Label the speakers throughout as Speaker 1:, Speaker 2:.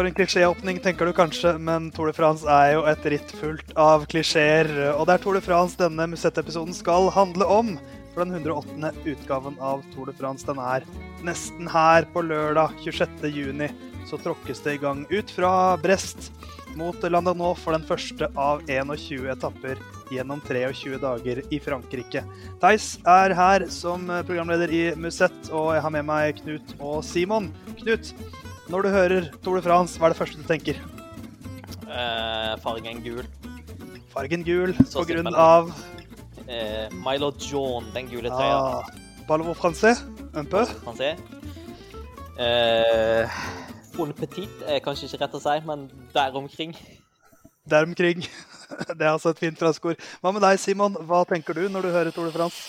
Speaker 1: For en klisjéåpning, tenker du kanskje, men Tour de France er jo et ritt fullt av klisjeer. Og det er Tour de France denne Musette-episoden skal handle om. For den 108. utgaven av Tour de France den er nesten her på lørdag 26. juni. Så tråkkes det i gang ut fra Brest mot Landano for den første av 21 etapper gjennom 23 dager i Frankrike. Theis er her som programleder i Musett, og jeg har med meg Knut og Simon. Knut, når du hører Tour de France, hva er det første du tenker?
Speaker 2: Eh, fargen gul.
Speaker 1: Fargen gul
Speaker 2: Så
Speaker 1: på grunn av
Speaker 2: Eh, Milo John, den gule trøya.
Speaker 1: ah, Balvo Francais, un peu.
Speaker 2: Si. Eh, Bon Petit er kanskje ikke rett å si, men der omkring.
Speaker 1: Der omkring. Det er altså et fint fransk ord. Hva med deg, Simon? Hva tenker du når du hører Tour de France?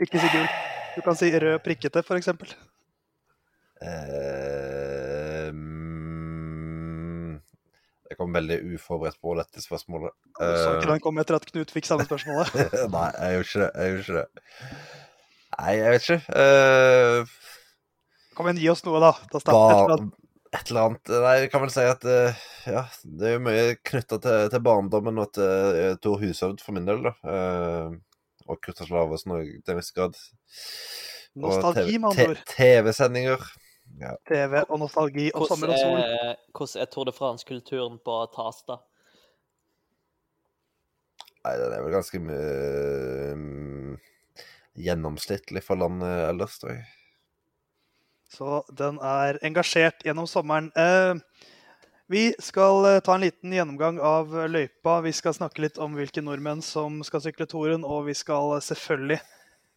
Speaker 1: Ikke si gul. Du kan si rød prikkete, f.eks.
Speaker 3: Eh, mm, jeg kom veldig uforberedt på dette spørsmålet.
Speaker 1: Du Så ikke
Speaker 3: Eh,
Speaker 1: den kom etter at Knut fikk samme spørsmålet.
Speaker 3: nei, jeg gjorde ikke det. Jeg gjorde ikke det. Nei, jeg vet ikke. Uh,
Speaker 1: Kom igjen, gi oss noe, da. da et eller annet.
Speaker 3: et eller annet Nei, jeg kan vel si at uh, ja, det er jo mye knytta til, til barndommen og til uh, Tor Hushovd for min del, da. Uh, og Kurtas Lavesen òg, til en viss grad.
Speaker 1: Nostalgi, med andre ord.
Speaker 3: te-
Speaker 1: TV og nostalgi og sommer og sol.
Speaker 2: er, hvordan er Tour de France-kulturen på Tasta?
Speaker 3: Nei, den er vel ganske uh, gjennomsnittlig for landet ellers, tror jeg.
Speaker 1: Så den er engasjert gjennom sommeren. Uh, vi skal eh, ta en liten gjennomgang av løypa. Vi skal snakke litt om hvilke nordmenn som skal sykle Toren, og vi skal selvfølgelig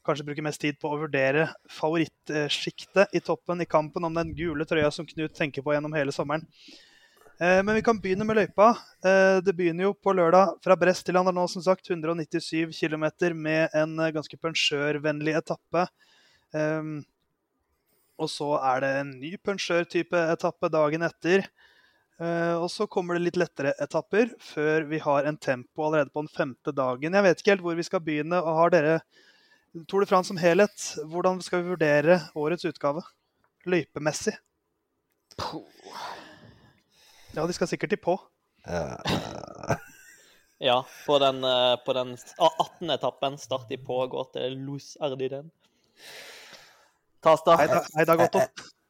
Speaker 1: kanskje bruke mest tid på å vurdere favorittsjiktet i toppen i kampen om den gule trøya som Knut tenker på gjennom hele sommeren. Eh, Men vi kan begynne med løypa. Eh, Det begynner jo på lørdag fra Brest til Andernå, som sagt. 197 km med en eh, ganske pensjørvennlig etappe. Um, og så er det en ny punsjør-type etappe dagen etter. Og så kommer det litt lettere etapper før vi har en tempo allerede på den femte dagen. Jeg vet ikke helt hvor vi skal begynne. og Har dere Tour de France som helhet, hvordan skal vi vurdere årets utgave? Løypemessig. Ja, de skal sikkert i på.
Speaker 3: Eh,
Speaker 2: Ja, på den, eh, på den ah, 18. etappen start i på og går til Los Ardiden. Tasta.
Speaker 1: Hei da, hei da Gotto.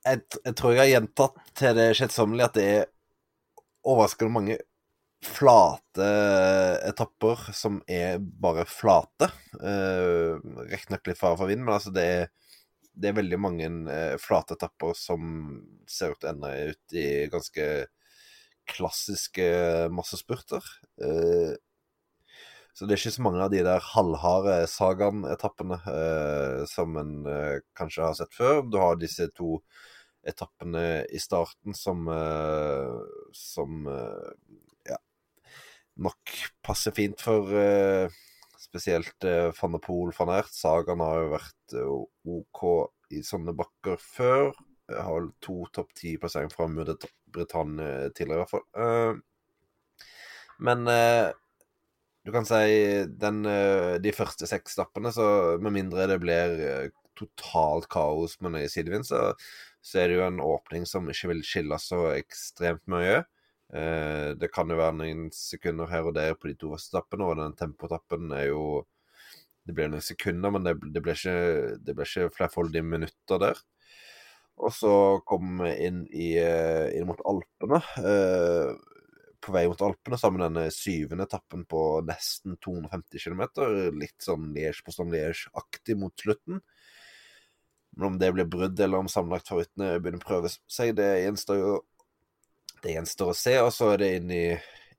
Speaker 3: jeg, jeg tror jeg har gjentatt til det kjedsommelige at det er overraskende mange flate etapper som er bare flate. Eh, Riktignok litt fare for vind, men altså det er, det er veldig mange eh, flate etapper som ser ut til å ende ut i ganske klassiske massespurter. Eh, så det er ikke så mange av de der halvharde Sagan-etappene eh, som en eh, kanskje har sett før. Du har disse to etappene i starten som eh, som eh, nok passer fint for eh, spesielt eh, van de Poel, van Ert. Sagan har jo vært eh, OK i sånne bakker før. Jeg har vel to topp ti-plasseringer fra Møde Britannia tidligere, i hvert fall. Eh, men eh, du kan si den, eh, de første seks stappene, så med mindre det blir eh, totalt kaos med nøye sidevind, så, så er det jo en åpning som ikke vil skille så ekstremt mye. Eh, det kan jo være noen sekunder her og der på de to første og den tempotappen er jo Det blir noen sekunder, men det, det blir ikke, det blir ikke flerfoldige minutter der. Og så kom vi inn, eh, inn mot Alpene. Eh, på vei mot Alpene sammen med denne syvende etappen på nesten 250 km. Litt sånn Liège-Poston-Liège-aktig mot slutten. Men om det blir brudd, eller om sammenlagtfavorittene begynner å prøve seg, det gjenstår jo det gjenstår å se. Og så er det inn i,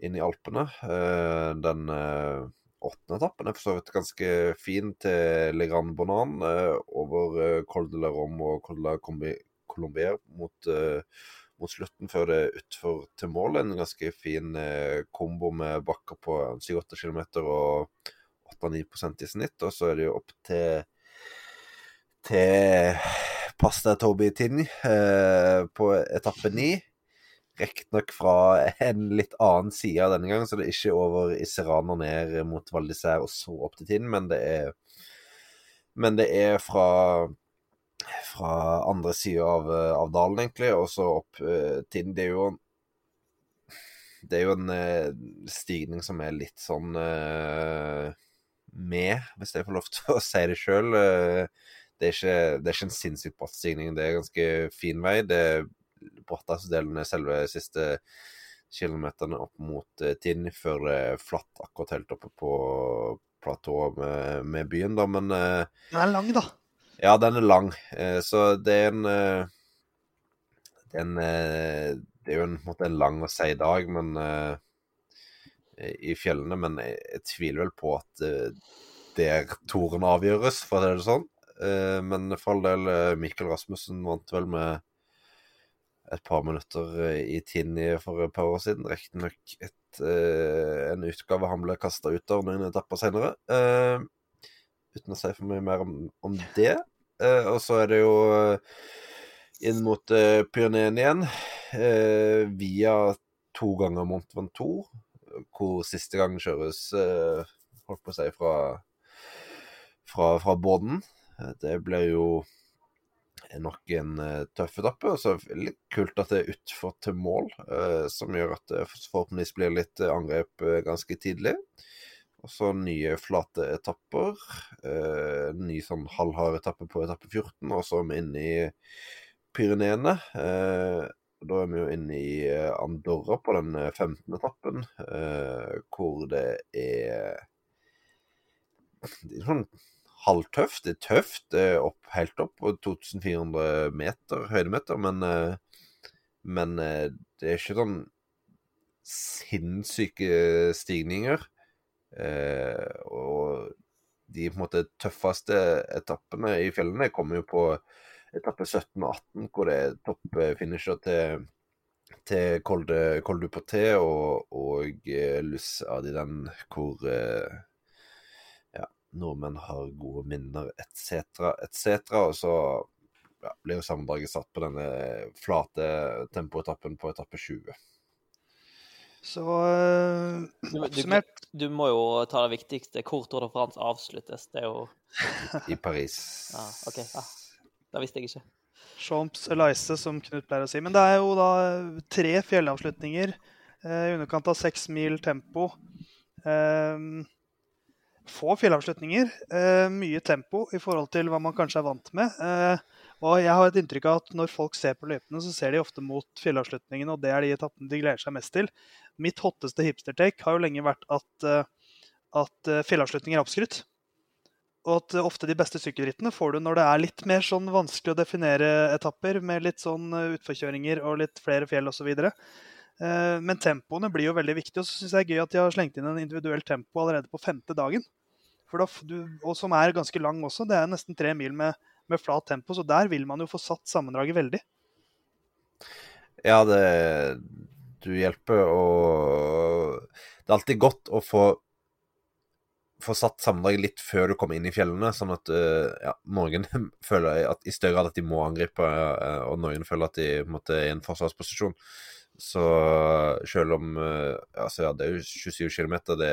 Speaker 3: inn i Alpene. Eh, den eh, åttende etappen er for så vidt ganske fin til Le Grand Bonan eh, over Col de la Rome og Col de la Colombier mot, mot slutten, før det er utfor til mål. En ganske fin kombo med bakker på 7-8 km og 8-9 i snitt. Og så er det jo opp til til Pasta Toby Tinn eh, på etappe ni. Riktignok fra en litt annen side av denne gangen, så det er ikke over i Serrano ned mot Val d'Isère og så opp til Tinn, men det er Men det er fra fra andre sida av, eh, av, dalen, egentlig, og så opp uh, Tinn. Det er jo det er jo en uh, stigning som er litt sånn uh, med, hvis jeg får lov til å si det sjøl. Uh, det, det, er ikke en sinnssykt bratt stigning, det er en ganske fin vei. Det bratteste selve siste kilometerne opp mot uh, Tinn, før det er flatt akkurat helt oppe på platået med, med, byen, da, men
Speaker 1: Den er lang, da.
Speaker 3: Ja, den er lang, så det er en det er en det er jo en, måte, en lang og seig dag men, uh, i fjellene, men jeg, jeg, tviler vel på at uh, der toren avgjøres, for å si det sånn. Uh, men for all del, Mikkel Rasmussen vant vel med et par minutter i Tini for et par år siden. Riktignok en utgave han ble kasta ut av noen etapper senere. uten å si for mye mer om, om det. og så er det jo inn mot eh, Pyreneen igjen, uh, via to ganger Mont Ventour, hvor siste gang kjøres holdt på å si fra, fra, fra båten. Det ble jo nok en uh, tøff etappe. Og så litt kult at det er utfor til mål, uh, som gjør at det forhåpentligvis blir litt angrep ganske tidlig. Og så nye flate etapper. ny sånn halvhard etappe på etappe 14, og så er vi inne i Pyreneene. Eh, da er vi jo inne i eh, Andorra på den 15. Eh, etappen, hvor det er det er sånn halvtøft. Det er tøft. Det er opp, helt opp på 2400 meter høydemeter, men, men det er ikke sånn sinnssyke stigninger. og de på en måte tøffeste etappene i fjellene kommer jo på etappe 17 og 18, hvor det er toppfinisher til, til Col du Porté og, og Lus Adiden, hvor nordmenn har gode minner etc., etc. Og så ja, blir jo sammendraget satt på denne flate tempoetappen på etappe 20.
Speaker 1: Så øh,
Speaker 2: oppsummert du, du, må jo ta det viktigste. Hvor Tour de France avsluttes. Det er jo
Speaker 3: I Paris.
Speaker 2: Ah, OK. ah. Det visste jeg ikke.
Speaker 1: Champs Elise, som Knut pleier å si. Men det er jo da tre fjellavslutninger eh, i underkant av seks mil tempo. Eh, få fjellavslutninger, eh, mye tempo i forhold til hva man kanskje er vant med. Eh, og jeg har et inntrykk av at når folk ser på løypene, så ser de ofte mot fjellavslutningene, og det er de etappene de gleder seg mest til. Mitt hotteste hipster-take har jo lenge vært at, eh, at eh, fjellavslutninger er oppskrytt. Og at ofte de beste sykkelrittene får du når det er litt mer sånn vanskelig å definere etapper, med litt sånn eh, utforkjøringer og litt flere fjell osv. Eh, men tempoene blir jo veldig viktige. Og så syns jeg det er gøy at de har slengt inn en individuell tempo allerede på femte dagen. Du, og som er ganske lang også. Det er nesten tre mil med, med, flat tempo. Så der vil man jo få satt sammendraget veldig.
Speaker 3: Ja, det Du hjelper å Det er alltid godt å få få satt sammendraget litt før du kommer inn i fjellene, sånn at uh, ja, noen føler at, i større grad at de må angripe, uh, og noen føler at de måte, er i en forsvarsposisjon. Så selv om uh, altså, ja, det er jo 27 km, det,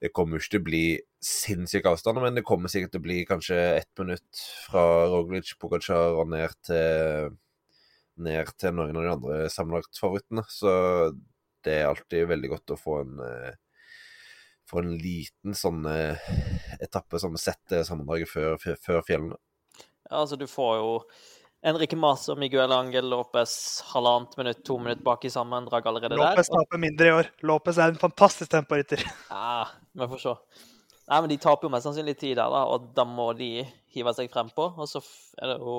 Speaker 3: det kommer ikke til å bli sinnssyke avstander, men det kommer sikkert til å bli kanskje ett minutt fra Roglic, Pogacar og ned til, ned til noen av de andre sammenlagtfavorittene. Så det er alltid veldig godt å få en få en liten sånn eh, etappe som setter sammendraget før, før, fjellene.
Speaker 2: Ja, altså du får jo Enrique Mas og Miguel Angel Lopez halvannet minutt, to minutter bak i sammendrag allerede
Speaker 1: Lopez der. Lopez taper mindre i år. Lopez er en fantastisk temporytter.
Speaker 2: Ja, vi får se. Nei, men De taper jo mest sannsynlig tid der, da, og da må de hive seg frempå. Og så er det jo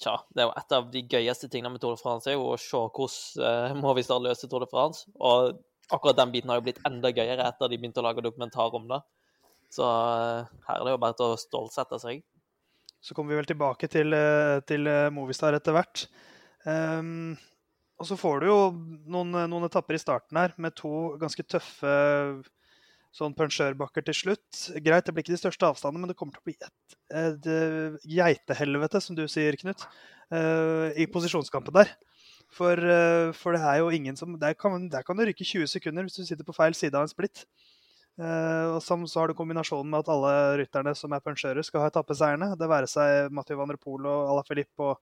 Speaker 2: Tja, det er jo et av de gøyeste tingene med Tour de France er jo å se hvordan uh, Movistar løser Tour de France. Og akkurat den biten har jo blitt enda gøyere etter de begynte å lage dokumentar om det. Så uh, her er det jo bare til å stålsette seg.
Speaker 1: Så kommer vi vel tilbake til, eh, til eh, Movistar etter hvert. Um, og så får du jo noen, noen, etapper i starten her med to ganske tøffe sånn punsjørbakker til slutt. Greit, det blir ikke de største avstandene, men det kommer til å bli et, et, et geitehelvete, som du sier, Knut, uh, i posisjonskampen der. For, uh, for, det er jo ingen som der kan, kan, du ryke 20 sekunder hvis du sitter på feil side av en splitt. Eh, og som, så har du kombinasjonen med at alle rytterne som er punsjører, skal ha etappeseierne. Det være seg Mathieu van der Poel og Ala Filip og,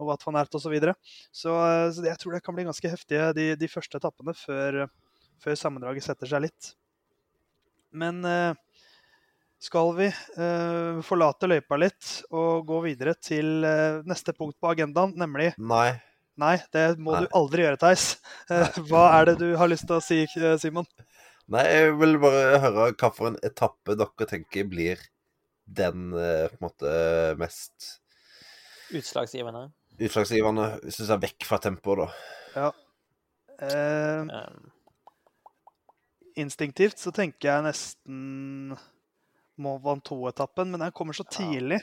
Speaker 1: og Wat van Ert osv. Så, videre. så eh, så jeg tror det kan bli ganske heftige de, de første etappene før, før sammendraget setter seg litt. Men eh, skal vi forlate løypa litt og gå videre til neste punkt på agendaen, nemlig
Speaker 3: Nei.
Speaker 1: Nei, det må
Speaker 3: Nei.
Speaker 1: du aldri gjøre, Theis. Hva er det du har lyst til å si, Simon?
Speaker 3: Nei, jeg vil bare høre hvilken etappe dere tenker blir den eh, på en måte mest
Speaker 2: Utslagsgivende.
Speaker 3: utslagsgivende, hvis du ser vekk fra tempoet, da.
Speaker 1: Eh,
Speaker 2: Um,
Speaker 1: instinktivt så tenker jeg nesten Mont Ventoux-etappen, men den kommer så
Speaker 2: Ja.
Speaker 1: tidlig.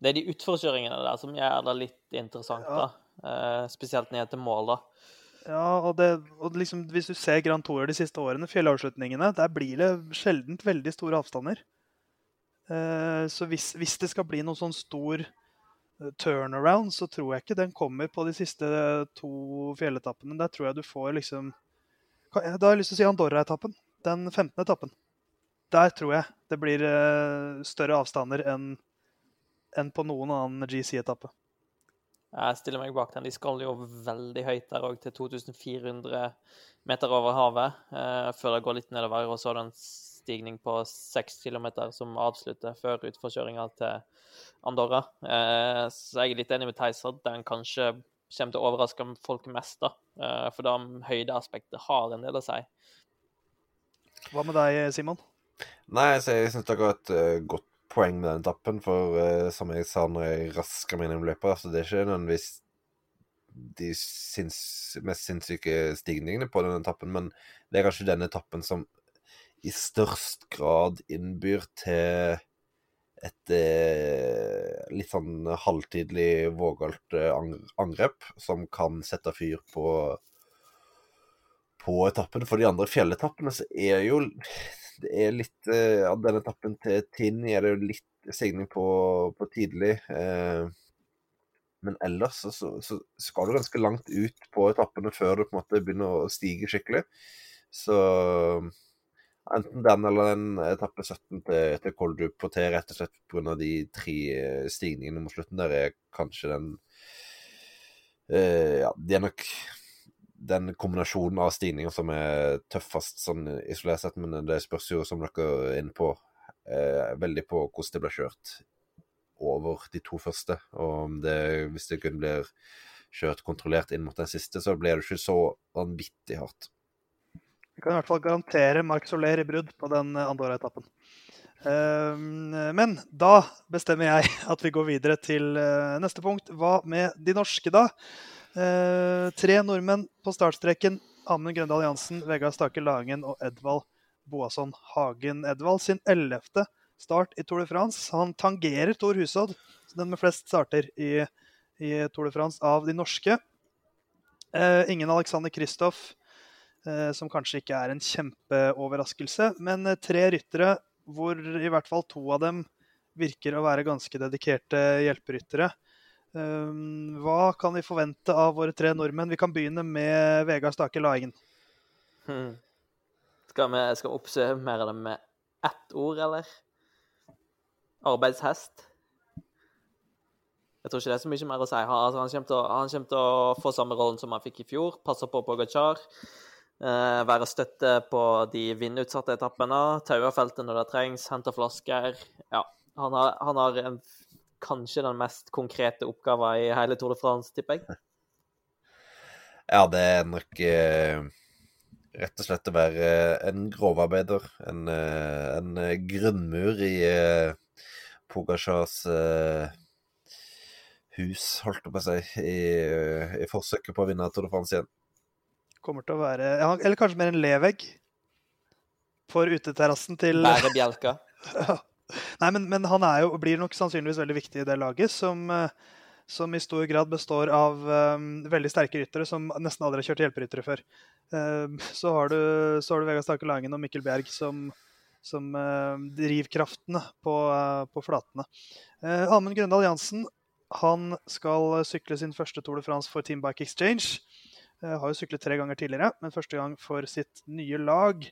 Speaker 2: det er de utforkjøringene der som gjør det litt interessant,
Speaker 1: Ja.
Speaker 2: da. Eh, spesielt ned til mål, da.
Speaker 1: Ja, og, det, og liksom, Hvis du ser Grand Tour de siste årene, fjellavslutningene, der blir det sjelden veldig store avstander. Eh, så hvis, hvis det skal bli noen sånn stor eh, turnaround, så tror jeg ikke den kommer på de siste to fjelletappene. Der tror jeg du får liksom Da har jeg lyst til å si Andorra-etappen. Den 15. etappen. Der tror jeg det blir eh, større avstander enn enn på noen annen GC-etappe.
Speaker 2: Jeg stiller meg bak den. De skal jo veldig høyt der òg, til 2400 meter over havet, eh, før det går litt nedover. Og så er det en stigning på 6 km som avslutter før utforkjøringa til Andorra. Eh, så jeg er litt enig med Theis at den kanskje kommer til å overraske folk mest, da. Eh, for det høydeaspektet har en del å si.
Speaker 1: Hva med deg, Simon?
Speaker 3: Nei, jeg syns dere har et godt poeng med den etappen, for uh, som jeg sa når jeg raska meg gjennom løpet, altså det er ikke nødvendigvis de sinns, mest sinnssyke stigningene på den etappen, men det er kanskje den etappen som i størst grad innbyr til et eh, litt sånn halvtidlig, vågalt eh, angrep som kan sette fyr på på etappen. For de andre fjelletappene så er jo Det er litt uh, Av denne etappen til Tini er det jo litt stigning på, på tidlig. Uh, men ellers så, så, så skal du ganske langt ut på etappene før du på en måte begynner å stige skikkelig. Så enten den eller den etappe 17 til, til Koldup på T, rett og slett pga. de tre eh, stigningene mot slutten der, er kanskje den uh, Ja, de er nok den kombinasjonen av stigninger som er tøffest sånn isolert sett, men det spørs jo, som dere er inne på, eh, veldig på hvordan det blir kjørt over de to første. Og det, hvis det kun blir kjørt kontrollert inn mot den siste, så blir det ikke så vanvittig hardt.
Speaker 1: Vi kan i hvert fall garantere Marc Soler i brudd på den andre Andorra-etappen. Ehm, Men da bestemmer jeg at vi går videre til eh, neste punkt. Hva med de norske, da? Eh, tre nordmenn på startstreken. Amund Grøndal Jansen, Vegard Stake Langen og Edvald Boasson Hagen. Edvald sin ellevte start i Tour de France. Han tangerer Tor Husodd, den med flest starter i, i Tour de France av de norske. Eh, ingen Alexander Kristoff, eh, som kanskje ikke er en kjempeoverraskelse, men eh, tre ryttere hvor i hvert fall to av dem virker å være ganske dedikerte hjelperyttere. Um, hva kan vi forvente av våre tre nordmenn? Vi kan begynne med Vegard Stake Laingen.
Speaker 2: Hmm. Skal vi skal oppsummere det med ett ord, eller? Arbeidshest? Jeg tror ikke det er så mye mer å si. Altså, han, kommer til å, han kommer til å få samme rollen som han fikk i fjor. Passe på Pogacar. Eh, være støtte på de vindutsatte etappene. Taue feltet når det trengs. Hente flasker. Ja. Han har, han har en, kanskje den mest konkrete oppgaven i hele Tour de France, tipper jeg.
Speaker 3: Ja, det er nok eh, rett og slett å være en grovarbeider. En, eh, en eh, grunnmur i eh, Pogacars eh, hus, holdt jeg på å si, i, eh, i forsøket på å vinne Tour de France igjen.
Speaker 1: Kommer til å være Eller kanskje mer en levegg for uteterrassen til
Speaker 2: Bære bjelka.
Speaker 1: Nei, men, men han jo, blir nok sannsynligvis veldig viktig i det laget, som, eh, som i stor grad består av um, veldig sterke ryttere som nesten aldri har kjørt hjelperyttere før. Um, så, har du, du Vegard Stake Langen og Mikkel Bjerg som, som uh, drivkraftene på, uh, på flatene. Uh, Amund Grøndal Jansen han skal sykle sin første Tour de France for Team Bike Exchange. Har jo syklet tre ganger tidligere, men første gang for sitt nye lag.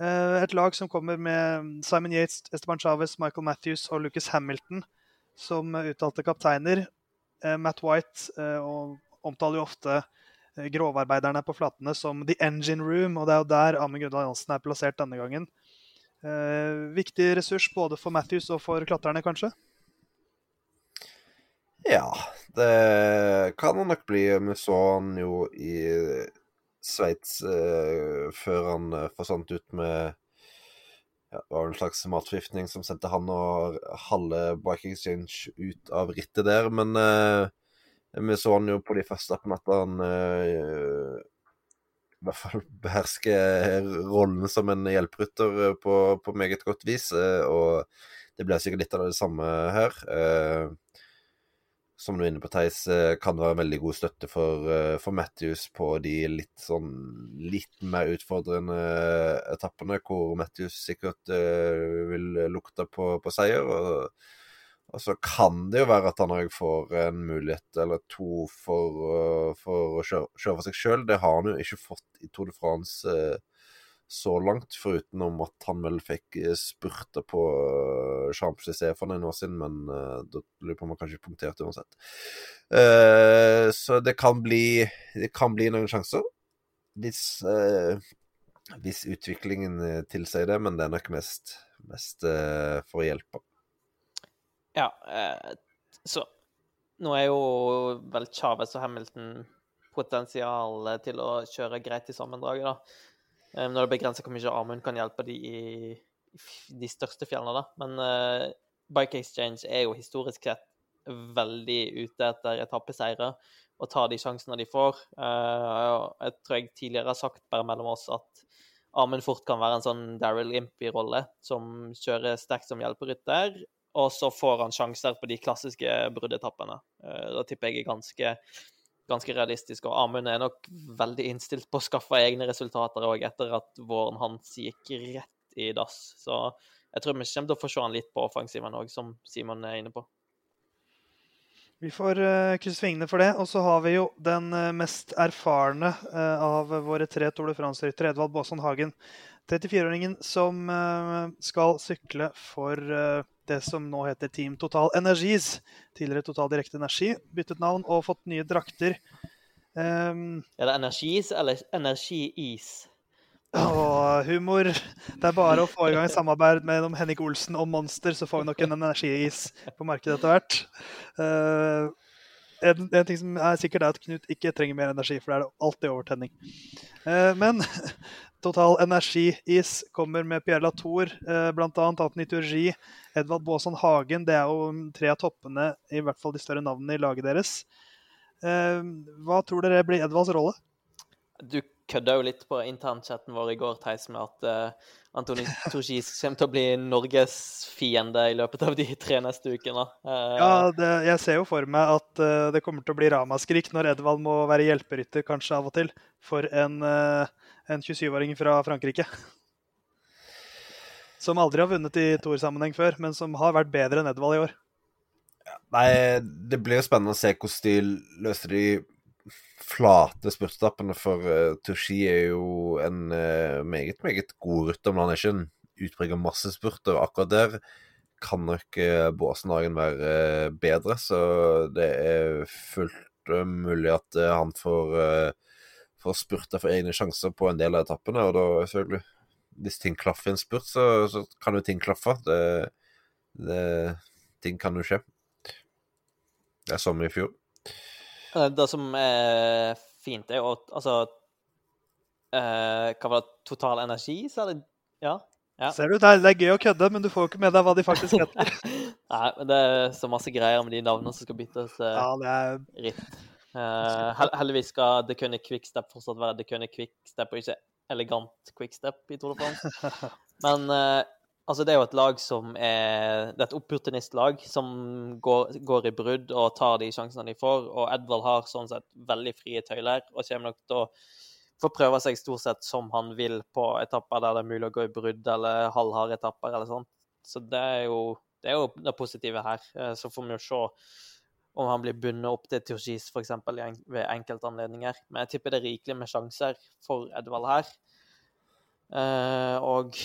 Speaker 1: Eh, et lag som kommer med Simon Yates, Esteban Chávez, Michael Matthews og Lucas Hamilton som uttalte kapteiner. Eh, Matt White og omtaler jo ofte grovarbeiderne på flatene som the engine room, og det er jo der Amund Gunnar Jansen er plassert denne gangen. Eh, viktig ressurs både for Matthews og for klatrerne, kanskje?
Speaker 3: Ja, det kan han nok bli. Vi så han jo i Sveits eh, før han eh, forsvant ut med ja, Det var en slags matforgiftning som sendte han og halve Bike Exchange ut av rittet der. Men eh, vi så han jo på de første appene at han eh, i hvert fall behersker rollen som en hjelperytter eh, på, på, meget godt vis. Eh, og det blir sikkert litt av det samme her. Eh, som du er inne på, Theis, kan det være veldig god støtte for, for Matthews på de litt sånn litt mer utfordrende etappene, hvor Matthews sikkert vil lukte på, på seier. og og så kan det jo være at han òg får en mulighet eller to for, for å kjøre, kjøre, for seg sjøl. Det har han jo ikke fått i Tour de France uh, så langt, foruten om at han vel fikk uh, spurta på uh, Champs-Élysées for noen år siden, men uh, da lurer på om han kanskje punkterte uansett. Uh, så det kan, bli, det kan bli noen sjanser. Hvis, uh, hvis utviklingen tilsier det, men det er nok mest, mest for å hjelpe.
Speaker 2: Ja, eh, så nå er jo vel Chávez og Hamilton potensial til å kjøre greit i sammendraget, da. Eh, når det begrenser hvor mye Amund kan hjelpe de i de største fjellene, da. Men uh, Bike Exchange er jo historisk sett veldig ute etter etappeseire og tar de sjansene de får. Uh, jeg tror jeg tidligere har sagt bare mellom oss at Amund fort kan være en sånn Daryl Impy-rolle, som kjører sterkt som hjelperytter, og så får han sjanser på de klassiske bruddetappene. Uh, da tipper jeg er ganske, ganske realistisk. Og Amund er nok veldig innstilt på å skaffe egne resultater òg, etter at våren hans gikk rett i dass. Så jeg tror vi kommer til å få se han litt på offensiven òg, som Simon er inne på.
Speaker 1: Vi får uh, krysse fingrene for det. Og så har vi jo den uh, mest erfarne uh, av våre tre Tour de France-ryttere, Edvald Baasson Hagen. 34-åringen som skal sykle for det som nå heter Team Total Energies. Tidligere Total Direkte Energi. Byttet navn og fått nye drakter.
Speaker 2: Um, er det Energis eller Energiis?
Speaker 1: Og humor. Det er bare å få i gang samarbeid mellom Henrik Olsen og Monster, så får vi nok en energiis på markedet etter hvert. Uh, en, en, ting som er sikkert, er at Knut ikke trenger mer energi, for det er alltid overtenning. Eh, men Total Energi-is kommer med Pierre Latour, eh, bl.a. Anthony Turgi, Edvald Baason Hagen. Det er jo tre av toppene, i hvert fall de større navnene i laget deres. Eh, hva tror dere blir Edvalds rolle?
Speaker 2: Du kødda jo litt på internchatten vår i går, Theis, med at uh, Antoni Torgis kommer til å bli Norges fiende i løpet av de tre neste ukene.
Speaker 1: Uh, ja, det, jeg ser jo for meg at uh, det kommer til å bli ramaskrik når Edvald må være hjelperytter kanskje av og til for en uh, en 27-åring fra Frankrike. Som aldri har vunnet i Tor-sammenheng før, men som har vært bedre enn Edvald i år.
Speaker 3: Nei, det blir jo spennende å se hvordan de løser de flate spurtstappene for uh, Tushi er jo en uh, meget, meget god rytter, men han er ikke en utprega massespurter. Akkurat der kan nok uh, Båsenhagen være bedre, så det er fullt mulig at han får får spurta for egne sjanser på en del av etappene. Og da selvfølgelig Hvis ting klaffer i en spurt, så, så, kan jo ting klaffe. Det, det, ting kan jo skje. Det er som i fjor.
Speaker 2: Eh, det som er fint, er jo at altså eh, Hva var det? Total energi, sa det? Ja. ja.
Speaker 1: Ser du, det er, det er, gøy å kødde, men du får jo ikke med deg hva de faktisk heter.
Speaker 2: Nei, men det er så masse greier med de navnene som skal byttes. Eh,
Speaker 1: ja, det er...
Speaker 2: ritt. Uh, heldigvis skal The Cunning Quickstep fortsatt være The Cunning Quickstep, og ikke elegant Quickstep i Tour de France. Men uh, altså, det er jo et lag som er Det er et opportunistlag som går, går, i brudd og tar de sjansene de får. Og Edvald har sånn sett veldig frie tøyler og kommer nok til å få prøve seg stort sett som han vil på etapper der det er mulig å gå i brudd, eller halvharde etapper eller sånt. Så det er jo det, er jo det positive her. Uh, så får vi jo se om han blir bundet opp til Turgis f.eks. ved enkeltanledninger. Men jeg tipper det er rikelig med sjanser for Edvald her. Eh, og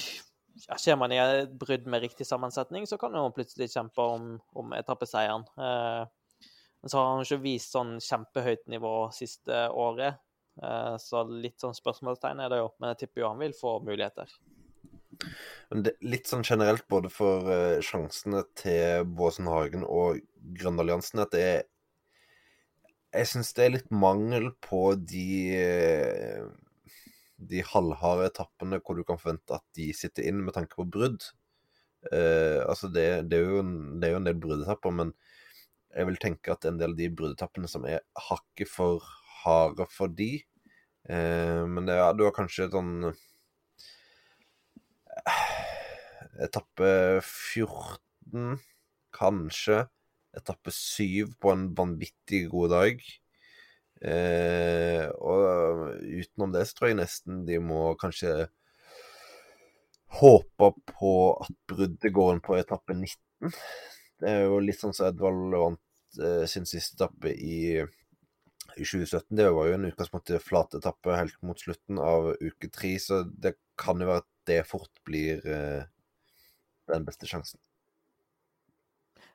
Speaker 2: ja, skjer man i et brudd med riktig sammensetning, så kan man plutselig kjempe om, om etappeseieren. Eh, men så har han ikke vist sånn kjempehøyt nivå siste året. Eh, så litt sånn spørsmålstegn er det jo, men jeg tipper jo han vil få muligheter.
Speaker 3: Litt sånn generelt både for uh, sjansene til Båsen Hagen og Grøndalliansen at det er Jeg syns det er litt mangel på de de halvharde etappene hvor du kan forvente at de sitter inn med tanke på brudd. Uh, altså det, det, er en, det, er jo en, del bruddetapper, men jeg vil tenke at en del av de bruddetappene som er hakket for harde for de eh, Men det, ja, du har kanskje sånn Etappe 14, kanskje. Etappe 7 på en vanvittig god dag. Eh, og utenom det så tror jeg nesten de må kanskje håpe på at bruddet går inn på etappe 19. Det er jo litt sånn som Edvald vant Eh, sin siste etappe i, i 2017. Det var jo en utgangspunkt flat etappe helt mot slutten av uke tre, så det kan jo være at det fort blir eh, den beste sjansen.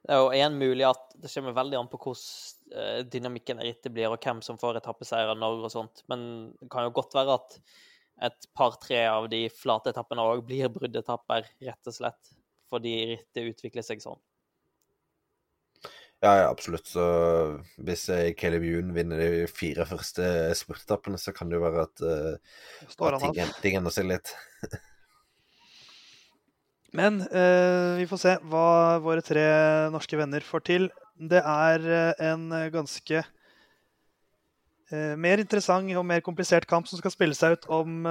Speaker 2: Det er jo én mulig at det kommer veldig an på hvordan dynamikken i rittet blir, og hvem som får etappeseier av Norge og sånt. Men det kan jo godt være at et par-tre av de flate etappene òg blir bruddetapper, rett og slett. Fordi rittet utvikler seg sånn.
Speaker 3: Ja, ja, absolutt. Så hvis eh, Caleb Yoon vinner de fire første spurtetappene, så kan det jo være at, uh, at ting, ting endrer seg litt.
Speaker 1: Men eh, vi får se hva våre tre norske venner får til. Det er uh, en ganske eh, mer interessant og mer komplisert kamp som skal spille seg ut om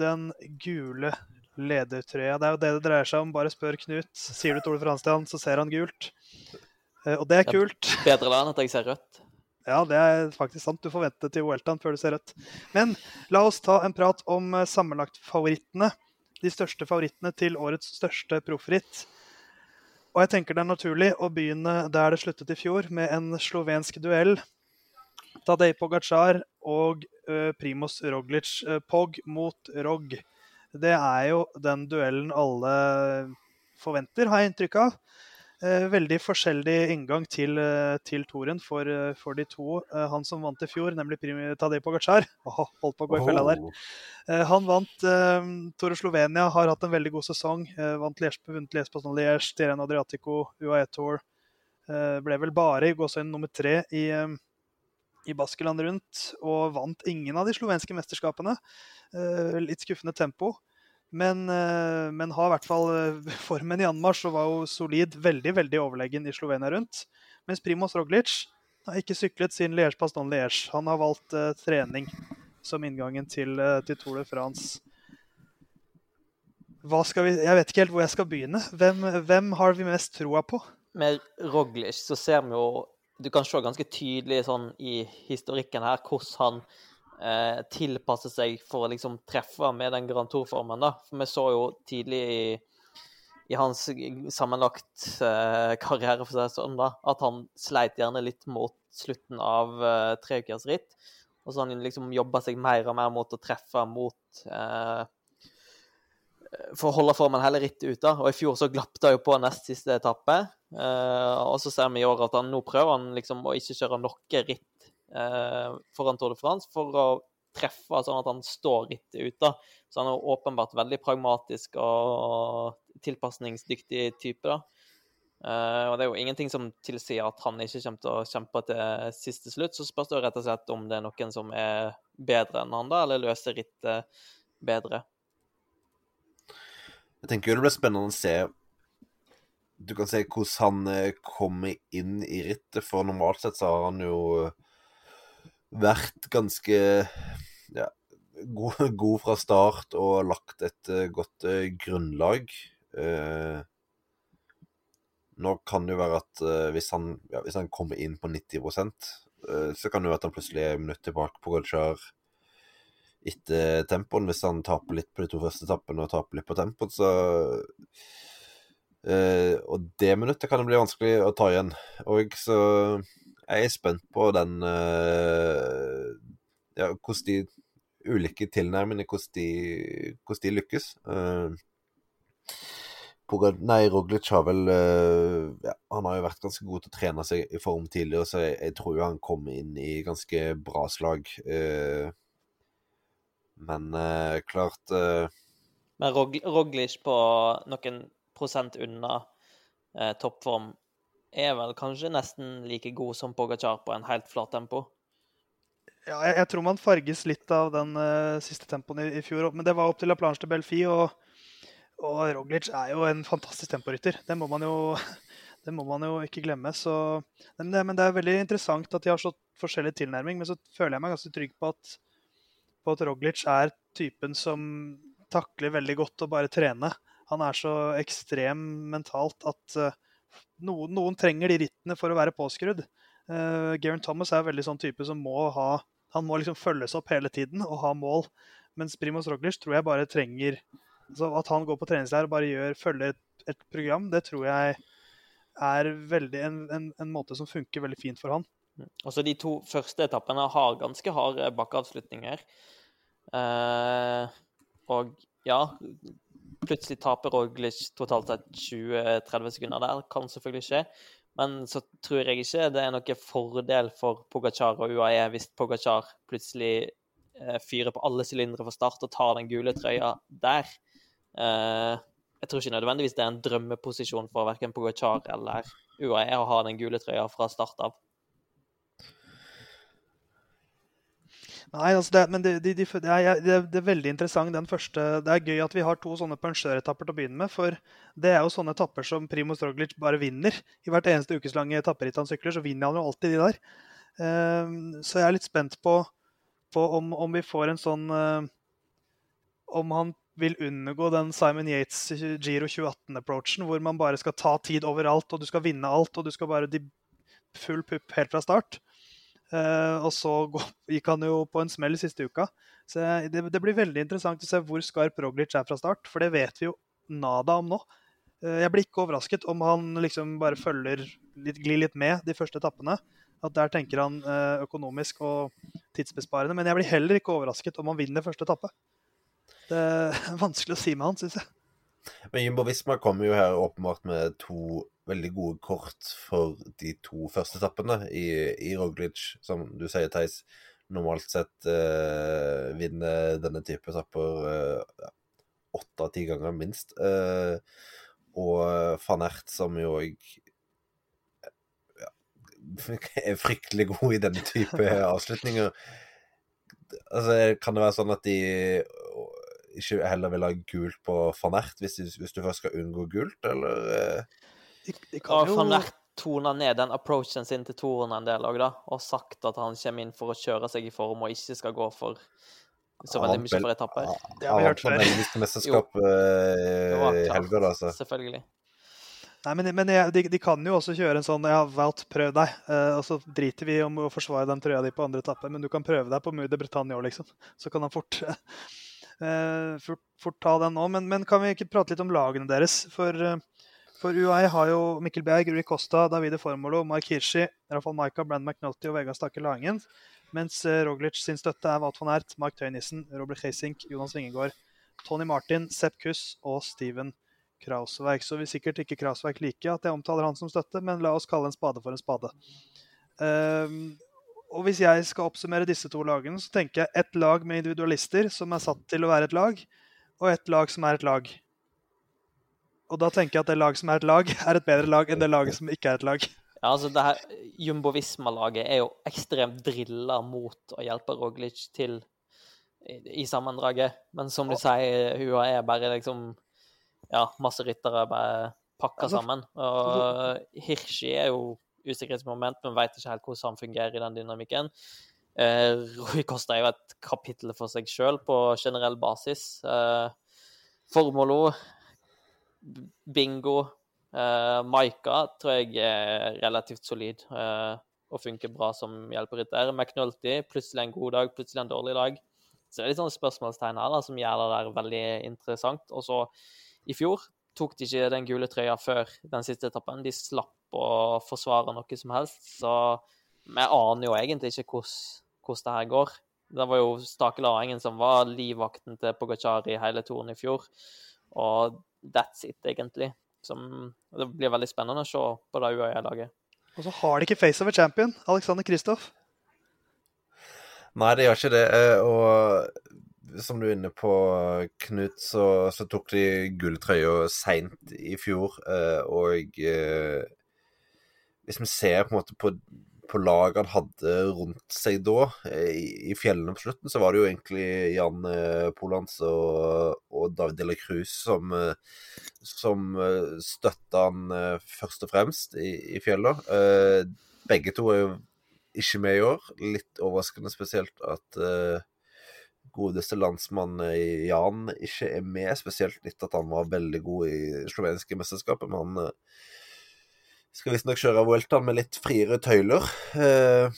Speaker 1: den gule ledertrøya. Det er jo det det dreier seg om. Bare spør Knut. Sier du Tore Franstian, så ser han gult. Eh, og det er kult.
Speaker 2: Bedre da enn at jeg ser rødt.
Speaker 1: Ja, det er faktisk sant. Du får vente til OL-tan før du ser rødt. Men la oss ta en prat om eh, sammenlagtfavorittene. De største favorittene til årets største proffritt. Og jeg tenker det er naturlig å begynne der det sluttet i fjor, med en slovensk duell. Tadej Pogacar og uh, Primoz Roglic. Uh, Pog mot Rog. Det er jo den duellen alle forventer, har jeg inntrykk av. Eh, veldig forskjellig inngang til, eh, til toren for, eh, for, de to. han som vant i fjor, nemlig Tadej Pogacar oh, Holdt på å gå i fella der. han vant Tore Slovenia, har hatt en veldig god sesong. vant Liège, vunnet Liège på Liège, Tireno Adriatico, UAE Tour. ble vel bare i gåsehøyden nummer tre i, i Baskeland rundt, og vant ingen av de slovenske mesterskapene. litt skuffende tempo. Men, eh, men, har i hvert fall eh, formen i anmarsj og var jo solid, veldig veldig overlegen i Slovenia rundt. Mens Primoz Roglic har ikke syklet siden Liège Paston Liège. Han har valgt uh, trening som inngangen til, uh, til, Tour de France. Vi, jeg vet ikke helt hvor jeg skal begynne. Hvem, hvem har vi mest troa på?
Speaker 2: Med Roglic så ser vi jo Du kan se ganske tydelig sånn i historikken her hvordan han eh, tilpasse seg for å liksom treffe med den Grand Tour-formen. da. For vi så jo tidlig i, i hans sammenlagt eh, karriere for seg sånn da, at han sleit gjerne litt mot slutten av eh, treukersritt. Og så han liksom jobba seg mer og mer mot å treffe mot eh, For å holde formen hele rittet ute. Og i fjor så glapp det jo på nest siste etappe. Eh, og så ser vi i år at han nå prøver han liksom å ikke kjøre noe ritt foran Tour de France for å treffe sånn at han står rittet ute. Så han er åpenbart veldig pragmatisk og tilpasningsdyktig type. da. Uh, og Det er jo ingenting som tilsier at han ikke kommer til å kjempe til siste slutt. Så spørs det rett og slett om det er noen som er bedre enn han da, eller løser rittet bedre.
Speaker 3: Jeg tenker jo det blir spennende å se Du kan se hvordan han eh, kommer inn i rittet, for normalt sett så har han jo vært ganske ja, god, god, fra start og lagt et uh, godt uh, grunnlag. Uh, nå kan det jo være at hvis han, ja, hvis, han, kommer inn på 90% så kan det jo være at han plutselig er minutt tilbake på Golchar etter tempoen. Hvis han taper litt på de to første etappene og taper litt på tempoet, så Og det minuttet kan det bli vanskelig å ta igjen. Og så jeg er spent på den uh, Ja, hvordan de ulike tilnærmingene, hvordan de, de lykkes. Uh, Nei, Roglic har vel uh, ja, Han har jo vært ganske god til å trene seg i form tidligere, så jeg, jeg tror han kom inn i ganske bra slag. Men klart
Speaker 2: Men Roglic på noen prosent unna toppform er vel kanskje nesten like god som Pogacar på en helt flat tempo?
Speaker 1: Ja, jeg, jeg tror man farges litt av den siste tempoen i, i fjor, men det var opp til La Planche de Belfi. og og Roglic er jo en fantastisk temporytter. Det må man jo, det må man jo ikke glemme. Så, men, det, men, det, er veldig interessant at de har så forskjellig tilnærming. Men så føler jeg meg ganske trygg på at, på at Roglic er typen som takler veldig godt å bare trene. Han er så ekstrem mentalt at uh, noen, noen, trenger de rittene for å være påskrudd. Uh, Geraint Thomas er veldig sånn type som må ha Han må liksom følges opp hele tiden og ha mål. Mens Primoz Roglic tror jeg bare trenger så at han går på treningsleir og bare gjør, følger et, et, program, det tror jeg er veldig, en, en, en, måte som funker veldig fint for han.
Speaker 2: Også de to første etappene har ganske harde bakkeavslutninger. Eh, og ja, plutselig taper Roglic totalt sett 20-30 sekunder der. Kan selvfølgelig skje. Men så tror jeg ikke det er noen fordel for Pogacar og UAE hvis Pogacar plutselig eh, fyrer på alle sylindere for start og tar den gule trøya der. Uh, jeg tror ikke nødvendigvis det er en drømmeposisjon for verken Pogacar eller UAE å ha den gule trøya fra start av.
Speaker 1: Nei, altså det, men det, de, de, det, er, det, er, veldig interessant den første Det er gøy at vi har to sånne punsjøretapper til å begynne med. For det er jo sånne etapper som Primo Roglic bare vinner. I hvert eneste ukeslange etapperitt han sykler, så vinner han jo alltid de der. Uh, så jeg er litt spent på, på om, om, vi får en sånn uh, Om han vil unngå den Simon Yates Giro 2018-approachen, hvor man bare skal ta tid overalt, og du skal vinne alt, og du skal bare de full pupp helt fra start. Uh, og så gikk han jo på en smell siste uka. Så det, det, blir veldig interessant å se hvor skarp Roglic er fra start, for det vet vi jo nada om nå. Uh, jeg blir ikke overrasket om han liksom bare følger litt, glir litt med de første etappene. At der tenker han uh, økonomisk og tidsbesparende. Men jeg blir heller ikke overrasket om han vinner første etappe. Det er vanskelig å si med han, syns jeg.
Speaker 3: Men Jumbo Visma kommer jo her åpenbart med to veldig gode kort for de to første etappene i, i Roglic, som du sier, Theis. Normalt sett eh, vinner denne type etapper eh, åtte av ti ganger minst. Eh, og van Ert, som jo ja, er fryktelig god i denne type avslutninger. Altså, kan det være sånn at de ikke heller vil ha gult på van Ert, hvis, hvis, du først skal unngå gult, eller? Eh?
Speaker 2: Jo... Van Ert tona ned den approachen sin til Toren en del òg, da, og sagt at han kommer inn for å kjøre seg i form og ikke skal gå for så veldig mye for etapper.
Speaker 3: Det har vi hørt før. Han mesterskap eh, i helga, da, så.
Speaker 2: Selvfølgelig.
Speaker 1: Nei, men, men jeg, de, de, kan jo også kjøre en sånn ja, Wout, prøv deg. Uh, og så driter vi om å forsvare den trøya di på andre etappe, men du kan prøve deg på Mue de Bretagne òg, liksom. Så kan han fort uh, Eh, fort, fort, ta den nå. Men, men, kan vi ikke prate litt om lagene deres? For, eh, for UAE har jo Mikkel Berg, Rui Costa, Davide Formolo, Mark Hirschi, Rafal Maika, Brand McNulty og Vegard Stakke Langen. Mens eh, Roglic sin støtte er Wout van Ert, Mark Tøynissen, Robert Heisink, Jonas Vingegård, Tony Martin, Sepp Kuss og Steven Krausverk. Så vil sikkert ikke Krausverk like at jeg omtaler han som støtte, men la oss kalle en spade for en spade. Um, og hvis jeg skal oppsummere disse to lagene, så tenker jeg ett lag med individualister som er satt til å være et lag, og ett lag som er et lag. Og da tenker jeg at det lag som er et lag, er et bedre lag enn det laget som ikke er et lag.
Speaker 2: Ja, altså det her Jumbo Visma-laget er jo ekstremt drilla mot å hjelpe Roglic til i, i sammendraget. Men som du sier, hun er bare liksom Ja, masse ryttere bare pakka altså, sammen. Og Hirschi er jo usikkerhetsmoment, men veit ikke helt hvordan han fungerer i den dynamikken. Eh, Rui Costa er jo et kapittel for seg sjøl på generell basis. Eh, Formolo, bingo, uh, Maika tror jeg er relativt solid uh, og funker bra som hjelperytter. McNulty, plutselig en god dag, plutselig en dårlig dag. Så det er litt sånne spørsmålstegn her da, som gjør det der veldig interessant. Og så i fjor tok de ikke den gule trøya før den siste etappen. De slapp å forsvare noe som helst. Så vi aner jo egentlig ikke hvordan, det her går. Det var jo Stakel Larengen som var livvakten til Pogacar i hele turen i fjor. Og that's it, egentlig. Som, det blir veldig spennende å se på det UAE-laget.
Speaker 1: Og så har de ikke face of a champion, Alexander Kristoff.
Speaker 3: Nei, det gjør ikke det. Eh, og som du er inne på, Knut, så, så tok de gulltrøya seint i fjor. Eh, og eh, hvis vi ser på en måte på på laget han hadde rundt seg da, i, i, fjellene på slutten, så var det jo egentlig Jan eh, Polans og, og David de la Cruz som, eh, som eh, støtta han eh, først og fremst i, i fjellene. Eh, begge to er jo ikke med i år. Litt overraskende spesielt at eh, godeste landsmann Jan ikke er med, spesielt litt at han var veldig god i slovenske mesterskapet. men han skal visstnok kjøre Vueltaen med litt friere tøyler. Eh,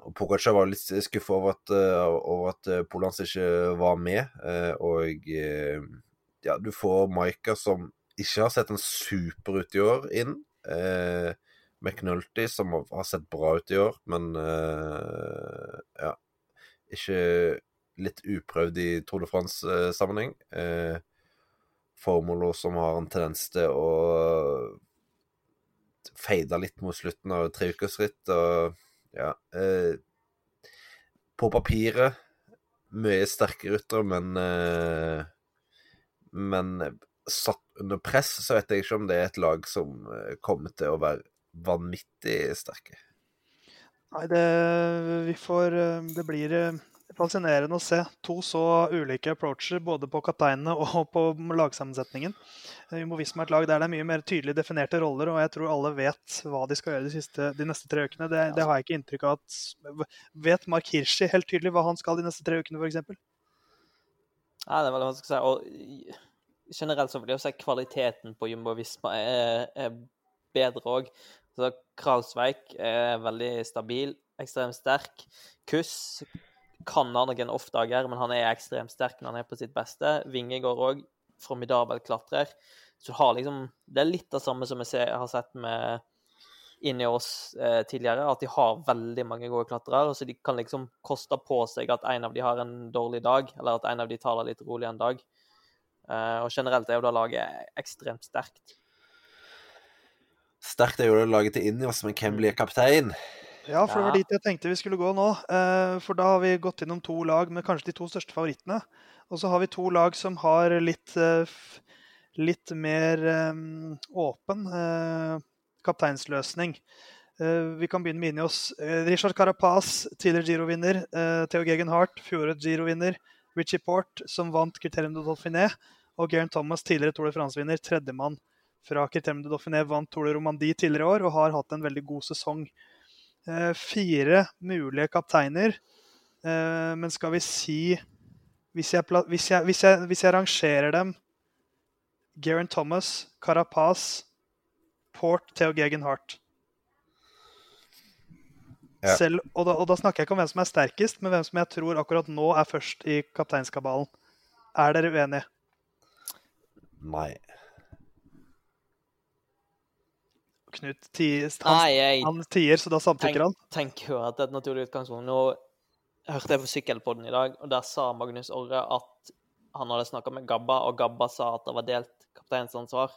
Speaker 3: og Pogacar var litt skuffa over over at uh, Polans ikke var med. Eh, og ja, du får Maika, som ikke har sett en super ut i år, inn. McNulty, som har sett bra ut i år, men ja Ikke litt uprøvd i Tour de France-sammenheng. Formolo som har en tendens til å feida litt mot slutten av treukersritt. Og ja eh, På papiret mye sterke ryttere, men eh, Men satt under press, så vet jeg ikke om det er et lag som eh, kommer til å være vanvittig sterke.
Speaker 1: Nei, det Vi får eh, Det blir eh, fascinerende å se to så ulike approacher både på kapteinene og på lagsammensetningen. Jumbo Visma er et lag der det er mye mer tydelig definerte roller, og jeg tror alle vet hva de skal gjøre de, siste, de neste tre ukene. Det, det, har jeg ikke inntrykk av at Vet Mark Hirschi helt tydelig hva han skal de neste tre ukene, f.eks.?
Speaker 2: Ja, det er veldig vanskelig å si. Og generelt så vil jeg si kvaliteten på Jumbo Visma er, er bedre òg. Kralsveik er veldig stabil, ekstremt sterk. Kuss kan ha noen off-dager, men han er ekstremt sterk når han er på sitt beste. Vingegård òg formidabel klatrer. Så har liksom Det er litt det samme som jeg har sett med inni oss eh, tidligere, at de har veldig mange gode klatrere. Så de kan liksom koste på seg at en av de har en dårlig dag, eller at en av de tar det litt rolig en dag. Eh, og generelt er jo da laget ekstremt sterkt.
Speaker 3: Sterkt er jo det laget til Ineos, men hvem blir kaptein?
Speaker 1: Ja, for det var dit jeg tenkte vi skulle gå nå. Eh, for da har vi gått innom to lag med kanskje de to største favorittene. Og så har vi to lag som har litt, eh, litt mer um, åpen kapteinsløsning. Vi kan begynne med inni oss. Richard Carapaz, tidligere Giro-vinner. Theo Gegen Hart, fjorårets Giro-vinner. Richie Port, som vant Criterium de Dauphiné. Og Geraint Thomas, tidligere Tour de France-vinner. Tredjemann fra Criterium de Dauphiné, vant Tour de Romandie tidligere år og har hatt en veldig god sesong. Fire mulige kapteiner. Men skal vi si hvis jeg, hvis, jeg, hvis, jeg, hvis jeg, rangerer dem Geran Thomas, Carapaz, Port, Theo Gegen Hart ja. Selv, og, da, og, da, snakker jeg ikke om hvem som er sterkest, men hvem som jeg tror akkurat nå er først i kapteinskabalen. Er dere uenige?
Speaker 3: Nei.
Speaker 1: Knut tier, han, han tier, så da samtykker han?
Speaker 2: Tenk, tenker jo at det er et naturlig utgangspunkt. Nå hørte jeg på Sykkelpodden i dag, og der sa Magnus Orre at han hadde snakka med Gabba, og Gabba sa at det var delt kapteinsansvar.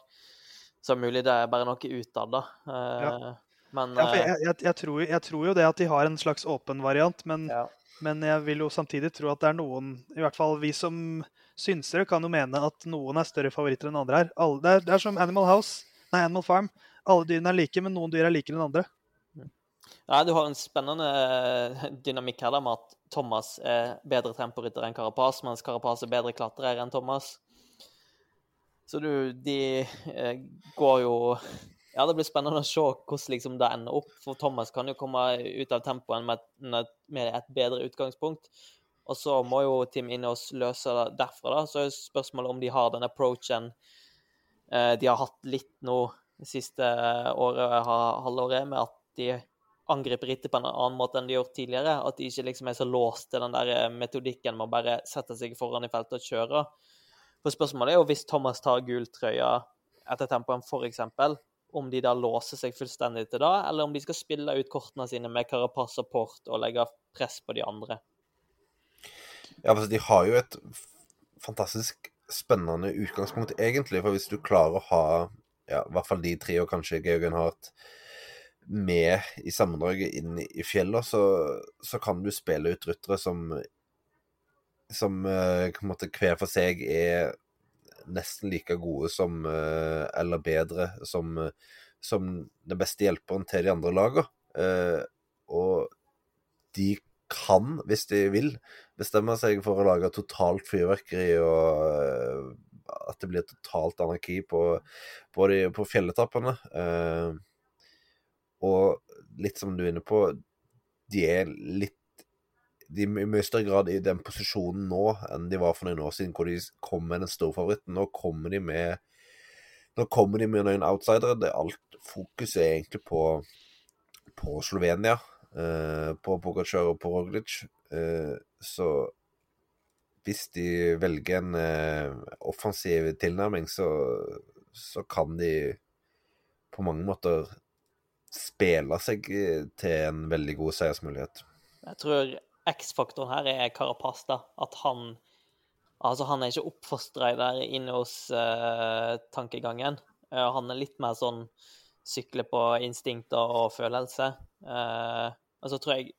Speaker 2: Så mulig det er bare noe utad, da. Eh, ja. Men
Speaker 1: ja, jeg, jeg, jeg, tror, jeg, tror, jo det at de har en slags åpen variant, men, ja. men, jeg vil jo samtidig tro at det er noen I hvert fall vi som synsere kan jo mene at noen er større favoritter enn andre her. Alle, det, er, det, er, som Animal House, nei, Animal Farm. Alle dyrene er like, men noen dyr er likere enn andre.
Speaker 2: Ja, du har en spennende eh, dynamikk her da, med at Thomas er bedre temporytter enn Carapaz, mens Carapaz er bedre klatrer enn Thomas. Så du, de eh, går jo Ja, det blir spennende å se hvordan liksom det ender opp. For Thomas kan jo komme ut av tempoen med, et bedre utgangspunkt. Og så må jo Team Innås løse det derfra, da. Så er spørsmålet om de har den approachen eh, de har hatt litt nå det siste året, halvåret, med at de angriper rittet på en annen måte enn de gjort tidligere. At de ikke liksom er så låst til den der eh, metodikken med å bare sette seg foran i feltet og kjøre. For spørsmålet er jo hvis Thomas tar gultrøya etter tempoen, f.eks., om de da låser seg fullstendig til det, eller om de skal spille ut kortene sine med Carapaz og Port og legge press på de andre.
Speaker 3: Ja, altså, de har jo et fantastisk spennende utgangspunkt, egentlig. For hvis du klarer å ha ja, i hvert fall de tre, og kanskje Georgen Hart, med i sammendraget inn i fjellet, så, så, kan du spille ut ryttere som som en måte hver for seg er nesten like gode som uh, eller bedre som, som den beste hjelperen til de andre lagene. Uh, og de kan, hvis de vil, bestemme seg for å lage totalt fyrverkeri og at det blir totalt anarki på, på, de, på fjelletappene. Eh, og litt som du er inne på, de er litt De er i mye større grad i den posisjonen nå enn de var for noen år siden, hvor de kom med den store favoritten. Nå kommer de med nå kommer de med noen outsidere. Det, alt fokuset er egentlig på, på Slovenia, Eh, på Pogacar og på Roglic. Eh, så hvis de velger en eh, offensiv tilnærming, så, så, kan de på mange måter spille seg eh, til en veldig god seiersmulighet.
Speaker 2: Jeg tror X-faktoren her er Carapaz. At han Altså, han er ikke oppfostra der inne hos uh, tankegangen. Uh, han er litt mer sånn sykle på instinkter og følelse. Uh, og så tror jeg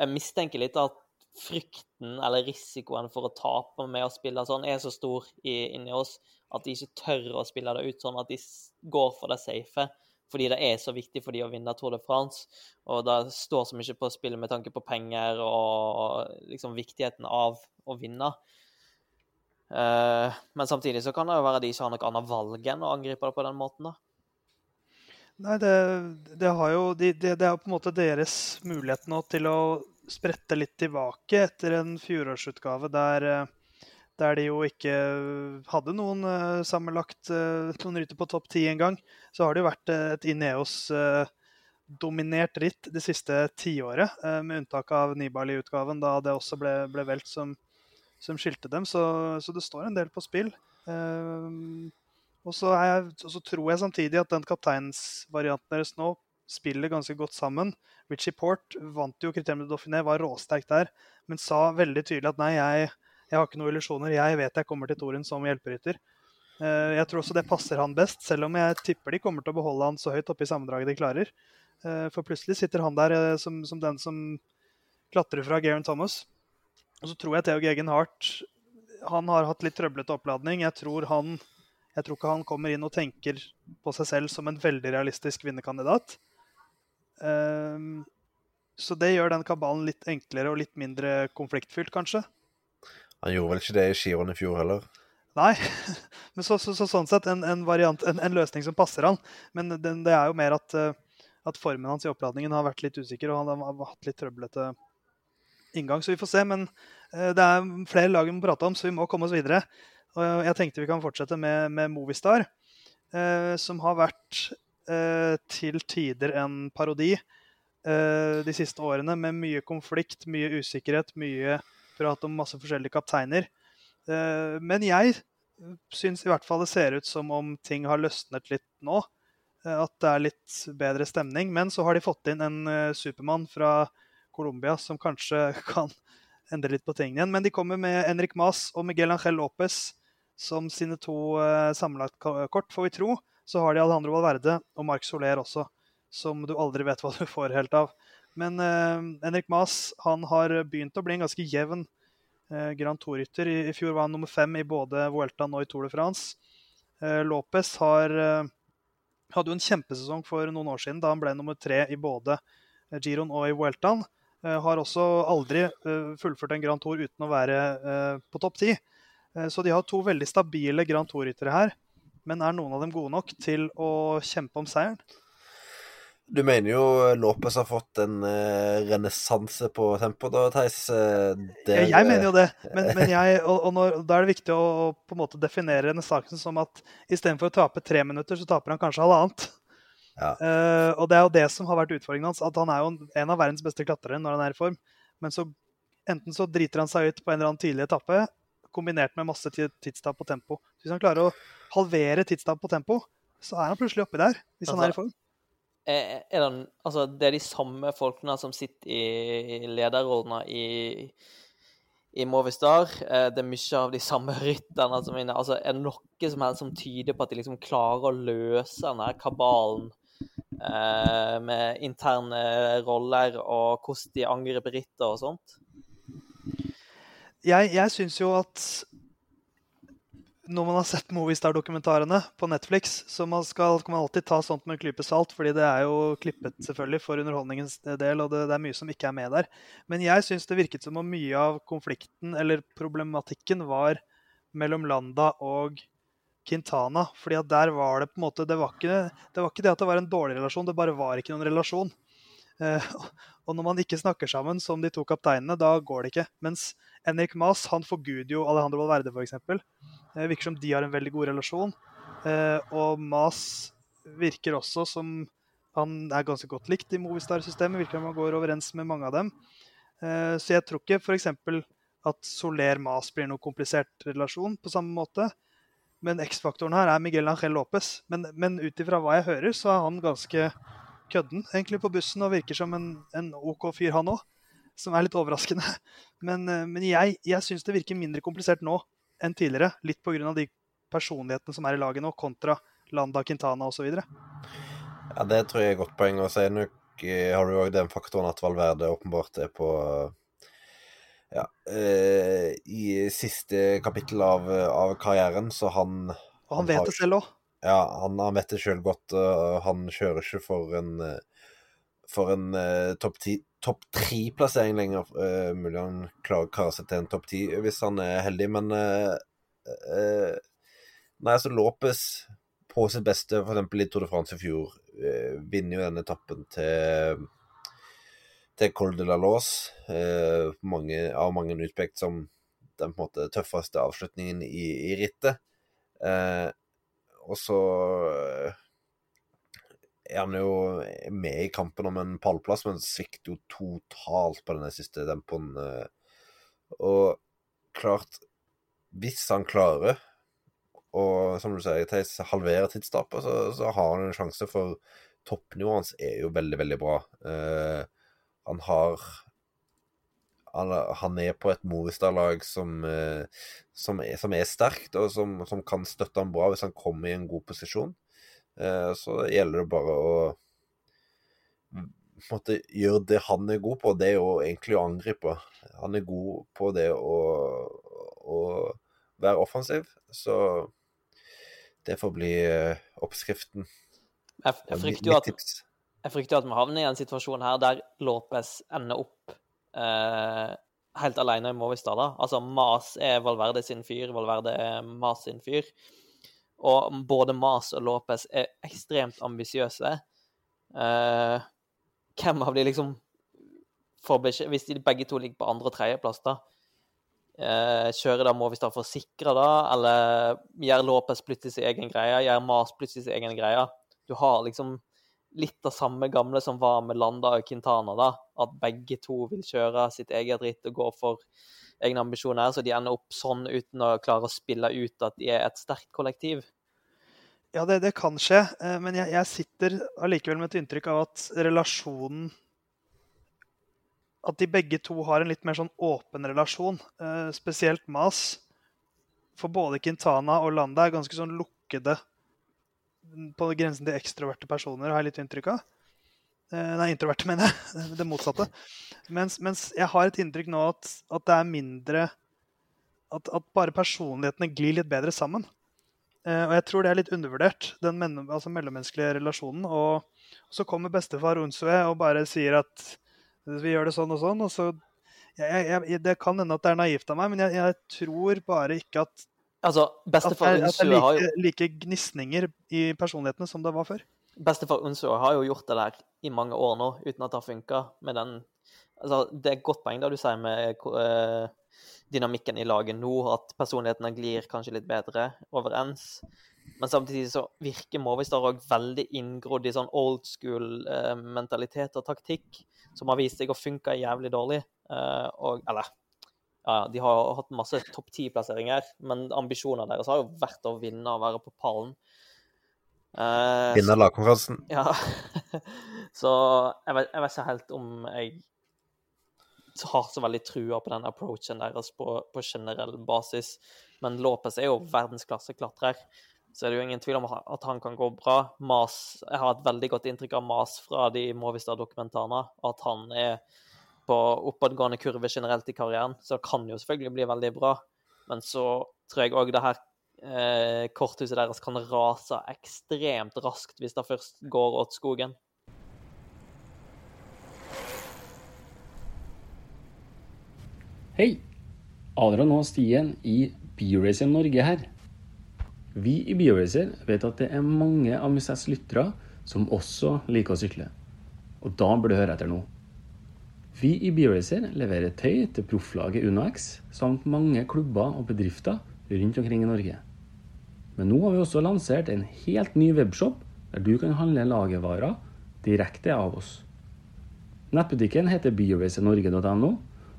Speaker 2: Jeg mistenker litt at frykten eller risikoen for å tape med å spille sånn er så stor inni oss at de ikke tør å spille det ut sånn, at de går for det safe. Fordi det er så viktig for de å vinne Tour de France. Og det står så mye på spill med tanke på penger og liksom viktigheten av å vinne. Uh, men samtidig så kan det jo være de ikke har noe annet valg enn å angripe det på den måten. da.
Speaker 1: Nei, det, det, jo, det, det, er på en måte deres mulighet nå til å sprette litt tilbake etter en fjorårsutgave der, eh, der de jo ikke hadde noen uh, sammenlagt noen rytter på topp ti engang. Så har det jo vært et Ineos-dominert ritt det siste tiåret, med unntak av Nibali-utgaven, da det også ble, ble velt som, som, skilte dem. Så, så, det står en del på spill. og så, jeg, og så tror jeg samtidig at den kapteinsvarianten deres nå spiller ganske godt sammen. Richie Port vant jo kriteriene de Dauphiné, var råsterk der, men sa veldig tydelig at nei, jeg, jeg har ikke noen illusjoner. Jeg vet jeg kommer til Toren som hjelperytter. Eh, jeg tror også det passer han best, selv om jeg tipper de kommer til å beholde han så høyt oppe i sammendraget de klarer. Eh, for plutselig sitter han der eh, som, som den som klatrer fra Garen Thomas. Og så tror jeg Theo Gegen Hart han har hatt litt trøblete oppladning. Jeg tror, han, jeg tror ikke han kommer inn og tenker på seg selv som en veldig realistisk vinnerkandidat. Ehm, så det gjør den kabalen litt enklere og litt mindre konfliktfylt, kanskje.
Speaker 3: Han gjorde vel ikke det i skirenn i fjor heller?
Speaker 1: Nei, men så, så, så, sånn sett en, en variant, en, en, løsning som passer han. Men den, det er jo mer at, eh, at, formen hans i oppladningen har vært litt usikker, og han har hatt litt trøblete inngang. Så vi får se. Men uh, det er flere lag vi må prate om, så vi må komme oss videre. Og jeg tenkte vi kan fortsette med, med Movistar, uh, som har vært Eh, til tider en parodi eh, de siste årene, med mye konflikt, mye usikkerhet, mye prat om masse forskjellige kapteiner. Eh, men jeg syns i hvert fall det ser ut som om ting har løsnet litt nå. At det er litt bedre stemning. Men så har de fått inn en Supermann fra Colombia som kanskje kan endre litt på tingene igjen. Men de kommer med Enrik Mas og Miguel Ángel Lopez som sine to sammenlagt kort, får vi tro. Så har de Alejandro Valverde og Marc Soler også, som du aldri vet hva du får helt av. Men eh, Henrik Maas han har begynt å bli en ganske jevn eh, Grand Tour-rytter. I, I, fjor var han nummer fem i både Vueltaen og i Tour de France. Eh, Lopez har, eh, hadde jo en kjempesesong for noen år siden da han ble nummer tre i både eh, Giron og i Vueltaen. Eh, har også aldri fullført en Grand Tour uten å være på topp ti. Så de har to veldig stabile Grand Tour-ryttere her. Men er noen av dem gode nok til å kjempe om seieren?
Speaker 3: Du mener jo Lopez har fått en uh, renessanse på tempo, da, Theis? Det...
Speaker 1: ja, jeg mener jo det. Men, men jeg, og, og når, da er det viktig å på en måte definere renessansen som at istedenfor å tape tre minutter, så taper han kanskje halvannet. Ja. Uh, og det er jo det som har vært utfordringen hans. At han er jo en av verdens beste klatrere når han er i form. Men så enten så driter han seg ut på en eller annen tidlig etappe, kombinert med masse tidstap på tempo. Hvis han klarer å halvere tidstap på tempo, så er han plutselig oppi der. Hvis altså, han er i form.
Speaker 2: Er, er det, altså, det er de samme folkene som sitter i lederrollene i, i Movistar. Eh, det er mye av de samme rytterne som er inne. Altså, er det noe som som tyder på at de liksom klarer å løse denne kabalen eh, med interne roller og hvordan de angriper ritter og sånt?
Speaker 1: Jeg, jeg syns jo at når man har sett Movistar-dokumentarene på Netflix, så man skal, kan man alltid ta sånt med en klype salt, fordi det er jo klippet selvfølgelig for underholdningens del, og det, det er mye som ikke er med der. Men jeg syns det virket som om mye av konflikten, eller problematikken, var mellom Landa og Quintana. fordi at der var det på en måte det var, ikke, det var ikke det at det var en dårlig relasjon, det bare var ikke noen relasjon. Eh, og når man ikke snakker sammen som de to kapteinene, da går det ikke. Mens Henrik Mas han forguder jo Alejandro Valverde, f.eks. Det virker som de har en veldig god relasjon. Eh, og Mas virker også som han er ganske godt likt i Movistar-systemet. Virker som han går overens med mange av dem. Eh, så jeg tror ikke f.eks. at Soler-Mas blir noe komplisert relasjon på samme måte. Men X-faktoren her er Miguel Ángel Lopez. Men, men ut ifra hva jeg hører, så er han ganske kødden egentlig på bussen og virker som en, en OK fyr, han òg. Som er litt overraskende. Men, eh, men jeg, jeg syns det virker mindre komplisert nå enn tidligere. Litt pga. de personlighetene som er i laget nå, kontra Landa, Quintana osv.
Speaker 3: Ja, det tror jeg er godt poeng. Og så er nok, eh, har du òg den faktoren at Valverde åpenbart er på ja, eh, i siste kapittel av, av, karrieren, så han
Speaker 1: Og han, han vet har, det selv òg.
Speaker 3: Ja, han, han, vet det sjøl godt. Uh, han kjører ikke for en for en uh, topp top tre-plassering lenger. Uh, mulig han klarer å kare seg til en topp ti hvis han er heldig, men uh, Nei, altså Lopez på sitt beste, f.eks. i Tour de France i fjor, vinner jo denne etappen til til Col de la Lause, mange, av mange utpekt som den på en måte tøffeste avslutningen i, i rittet. Og så er han jo med i kampen om en pallplass, men svikter jo totalt på denne siste dempoen. Eh. Og klart Hvis han klarer å, som du sier, Theis, halvere tidstapet, så, så, har han en sjanse, for toppnivået hans er jo veldig, veldig bra. Uh, han har han er på et Movistar-lag som, uh, som, som, er sterkt, og som, som, kan støtte ham bra hvis han kommer i en god posisjon. Eh, så gjelder det bare å måtte gjøre det han er god på, det er jo egentlig å angripe. Han er god på det å, å være offensiv, så det får bli eh, oppskriften.
Speaker 2: Jeg, frykter jo at, jeg frykter at vi havner i en situasjon her der Lopez ender opp eh, helt alene i Movistar. da. Altså, Mas er Valverde sin fyr, Valverde er Mas sin fyr. Og både Mas og Lopez er ekstremt ambisiøse. Eh, hvem av de liksom får beskjed Hvis de begge to ligger på andre- og tredjeplass, da uh, Kjører da Movistar for å sikre, da? Eller gjør Lopez plutselig sin egen greie? Gjør Mas plutselig sin egen greie? Du har liksom litt av samme gamle som var med Landa og Quintana, da. At begge to vil kjøre sitt eget ritt og gå for egne ambisjoner, så de ender opp sånn uten å klare å spille ut at de er et sterkt kollektiv?
Speaker 1: Ja, det, det kan skje, eh, men jeg, jeg sitter allikevel med et inntrykk av at relasjonen At de begge to har en litt mer sånn åpen relasjon. Eh, spesielt Mas. For både Quintana og Landa er ganske sånn lukkede på grensen til ekstroverte personer, har jeg litt inntrykk av. Eh, nei, introverte, mener jeg. Det motsatte. Mens, mens, jeg har et inntrykk nå at, at det er mindre at, at, bare personlighetene glir litt bedre sammen. Eh, og jeg tror det er litt undervurdert, den men, altså mellommenneskelige relasjonen. Og, og, så kommer bestefar Unsue og bare sier at vi gjør det sånn og sånn. og så jeg, jeg, Det kan hende at det er naivt av meg, men jeg, tror bare ikke at
Speaker 2: Altså, bestefar Unsue
Speaker 1: har jo like, like gnisninger i personlighetene som det var før.
Speaker 2: Bestefar Unsue har jo gjort det der i mange år nå, uten at det har funka altså, Det er et godt poeng det du sier med uh, dynamikken i laget nå, at personlighetene glir kanskje litt bedre overens. Men samtidig så virker Movistar òg veldig inngrodd i sånn old school uh, mentalitet og taktikk, som har vist seg å funke jævlig dårlig. Uh, og, eller ja, de har hatt masse topp ti-plasseringer, men ambisjonene deres har jo vært å vinne og være på pallen.
Speaker 3: Uh, Vinne lagkonkurransen.
Speaker 2: Ja. så jeg vet, jeg vet, ikke helt om jeg har så veldig trua på den approachen deres på, på generell basis. Men Lopez er jo verdensklasseklatrer, så er det jo ingen tvil om at han kan gå bra. Mas, Jeg har et veldig godt inntrykk av Mas fra de Movistar-dokumentarene. At han er på oppadgående kurve generelt i karrieren, så det kan jo selvfølgelig bli veldig bra. Men så tror jeg òg det her eh, korthuset deres kan rase ekstremt raskt hvis det først går åt skogen.
Speaker 4: Hei! Adrian og Stien i Bioracer Norge her. Vi i Bioracer vet at det er mange av Musets lyttere som også liker å sykle. Og da bør du høre etter nå. Vi i Bioracer leverer tøy til profflaget UnoX samt mange klubber og bedrifter rundt omkring i Norge. Men nå har vi også lansert en helt ny webshop der du kan handle lagervarer direkte av oss. Nettbutikken heter bioracernorge.no,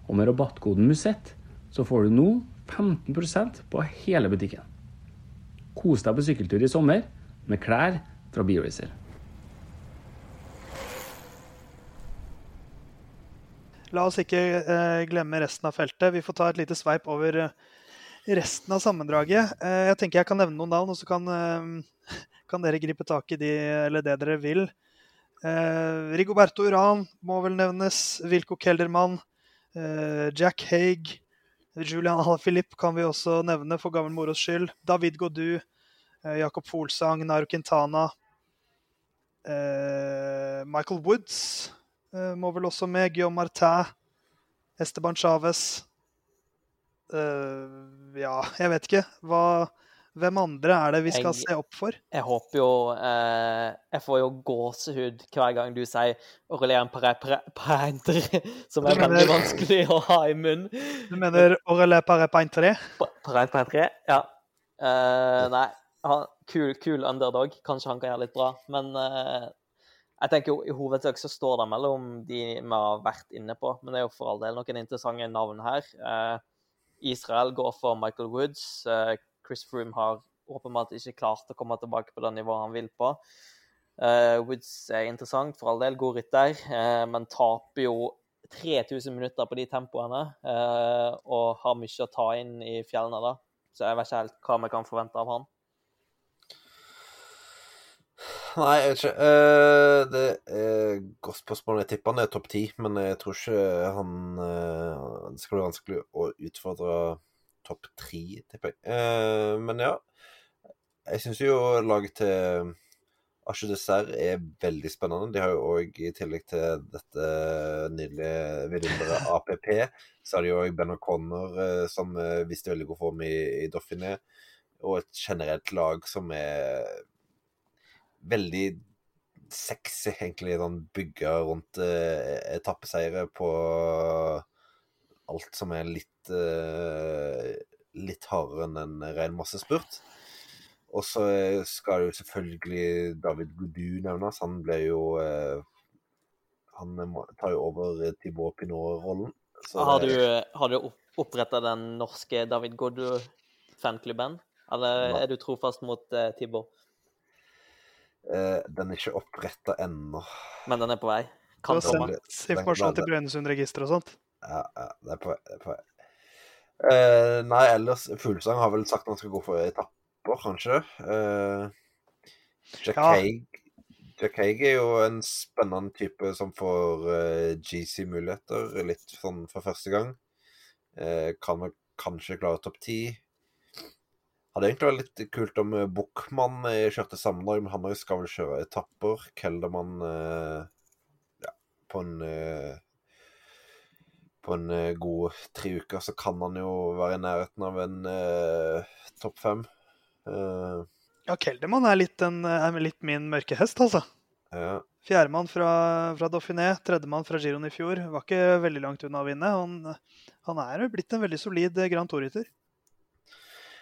Speaker 4: og med rabattkoden MUSETT så får du nå 15% på hele butikken. Kos deg på sykkeltur i sommer med klær fra BioRacer.
Speaker 1: La oss ikke eh, glemme resten av feltet. Vi får ta et lite sveip over eh, resten av sammendraget. Eh, jeg tenker jeg kan nevne noen navn, og så kan, eh, kan, dere gripe tak i de, eller det dere vil. Eh, Rigoberto Uran må vel nevnes. Wilco Keldermann. Jack Haig. Julian Alaphilippe kan vi også nevne for gammel moros skyld. David Godu, Jakob Folsang, Nairo Quintana. Michael Woods må vel også med. Guillaume Martin. Esteban Chávez. Ja, jeg vet ikke. Hva, hvem andre er det vi skal
Speaker 2: Jeg-
Speaker 1: se opp for?
Speaker 2: Jeg håper jo eh, Jeg får jo gåsehud hver gang du sier Aurelien Pareinter, som er
Speaker 1: mener-
Speaker 2: veldig vanskelig å ha i munnen.
Speaker 1: Du mener Aurelien Paré Paintré?
Speaker 2: Pareinter, ja. Eh, nei, han, kul, kul underdog. Kanskje han kan gjøre litt bra. Men eh, jeg tenker jo i hovedsak så står det mellom de vi har vært inne på. Men det er jo for all del noen interessante navn her. Eh, Israel går for Michael Woods. Eh, Chris Froome har åpenbart ikke klart å komme tilbake på det nivået han vil på. Eh, Woods er interessant, for all del, god rytter, eh, men taper jo 3000 minutter på de tempoene og har mye å ta inn i fjellene da. Så jeg vet ikke helt hva vi kan forvente av han.
Speaker 3: Nei, jeg vet ikke. Uh, det er godt spørsmål. Jeg tipper han er topp ti, men jeg tror ikke han uh, Det skal bli vanskelig å utfordre topp tre, tipper jeg. Uh, men ja. Jeg syns jo laget til Asje Dessert er veldig spennende. De har jo òg, i tillegg til dette nydelige vidunderet APP, så har de òg Ben O'Connor, eh, som viste veldig god form i, i Dauphiné, og et generelt lag som er veldig sexy, egentlig, den bygga rundt eh, etappeseiere på alt som er litt eh, litt hardere enn en ren massespurt. Og så skal jo selvfølgelig David Godu nevnes. Han ble jo eh, Han tar jo over Thibaut Pinot-rollen.
Speaker 2: Har du, har du oppretta den norske David Godu-fanklubben? Eller er du trofast mot uh, Tibor?
Speaker 3: Eh, Den er ikke oppretta ennå.
Speaker 2: Men den er på vei.
Speaker 1: Du
Speaker 2: Kan
Speaker 1: har
Speaker 2: komme.
Speaker 3: det-
Speaker 1: sendt informasjon til Brønnøysundregisteret og sånt?
Speaker 3: Ja, ja, det er på vei. Det er på vei. Eh, nei, ellers Fuglesang har vel sagt han skal gå for etapper, kanskje. Uh, Jack
Speaker 1: Ja.
Speaker 3: Haig Jack Haig er jo en spennende type som får uh, GC-muligheter litt sånn for første gang. Eh, kan vel kanskje klare topp ti. Hadde egentlig vært litt kult om eh, Buchmann kjørte kjørte dag, men han òg skal vel kjøre etapper. Keldermann eh, ja, på en eh, på en eh, god tre uker, så kan han jo være i nærheten av en eh, topp fem. Eh,
Speaker 1: Ja, Keldermann er litt, en, er litt min mørke hest, altså.
Speaker 3: ja.
Speaker 1: Fjerdemann fra, fra Dauphiné, tredjemann fra Giron i fjor. Var ikke veldig langt unna å vinne. Han, han er jo blitt en veldig solid eh, Grand Tour-rytter.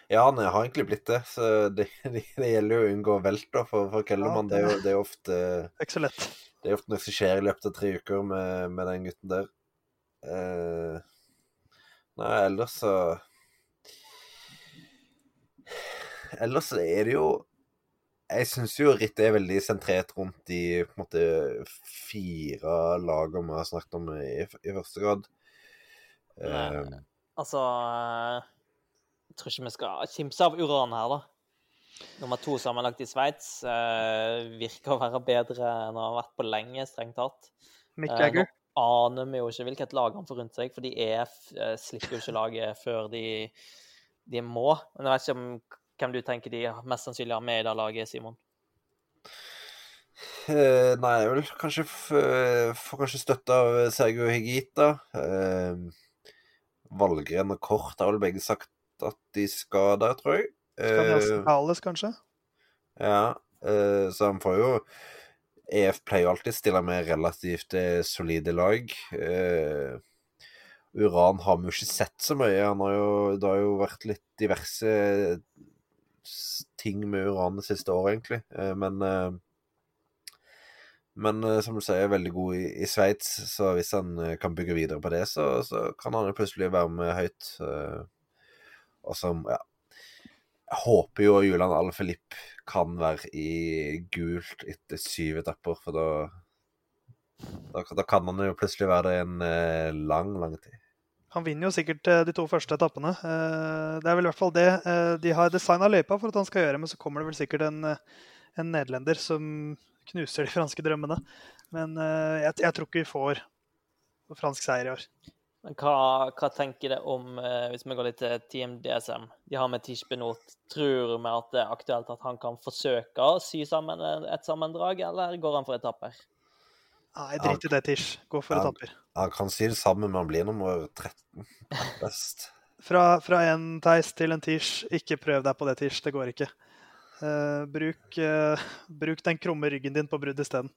Speaker 3: Ja, han har egentlig blitt det. Så det, det, det gjelder jo å unngå velt da, for, for Kellermann.
Speaker 1: Ja,
Speaker 3: det,
Speaker 1: det-
Speaker 3: er jo ofte
Speaker 1: Ikke så lett.
Speaker 3: det er ofte noe som skjer i løpet av tre uker med, med den gutten der. Eh, nei, ellers så Ellers så er det jo Jeg syns jo rittet er veldig sentrert rundt de på en måte fire lagene vi har snakket om i, i første grad. Eh,
Speaker 2: Altså tror ikke vi skal kimse av Uran her, da. Nummer to sammenlagt i Sveits eh, virker å være bedre enn å har vært på lenge, strengt tatt. Eh, Nå aner vi jo ikke hvilket lag han får rundt seg, for de EF eh, slipper jo ikke laget før de, de må. Men jeg vet ikke om hvem du tenker de mest sannsynlig har med i det laget, Simon.
Speaker 3: Eh, nei, jeg vil kanskje får få kanskje støtte av Sergio Higita. Eh, Valgren og Kort har vel begge sagt at de skal der, tror jeg.
Speaker 1: Kan
Speaker 3: Eh,
Speaker 1: kanskje?
Speaker 3: ja, eh, så han får jo EF pleier jo alltid å stille med relativt eh, solide lag. Uran har vi jo ikke sett så mye. Han har jo, det har jo vært litt diverse ting med Uran det siste året, egentlig. Men men som du sier, er veldig god i, i Sveits, så hvis han kan bygge videre på det, så, så kan han jo plutselig være med høyt. Og som, ja Jeg håper jo Julian Alaphilippe kan være i gult etter syv etapper, for da da, da kan han jo plutselig være det en eh, lang, lang tid.
Speaker 1: Han vinner jo sikkert eh, de to første etappene. Eh, Det er vel i hvert fall det eh, de har designa løypa for at han skal gjøre, men så kommer det vel sikkert en, en nederlender som knuser de franske drømmene. Men jeg, jeg tror ikke vi får fransk seier i år.
Speaker 2: Men hva, hva tenker dere om, eh, hvis vi går litt til Team DSM? De har med Tish Benot. Tror vi at det er aktuelt at han kan forsøke å sy sammen et sammendrag, eller går han for etapper?
Speaker 1: Nei, drit i det, Tish. Gå for
Speaker 3: Ja.
Speaker 1: etapper.
Speaker 3: Han kan sy det samme, men han blir nummer 13 best.
Speaker 1: Fra, fra en Theis til en Tish, ikke prøv deg på det, Tish. Det går ikke. Uh, bruk, uh, bruk den krumme ryggen din på brudd isteden.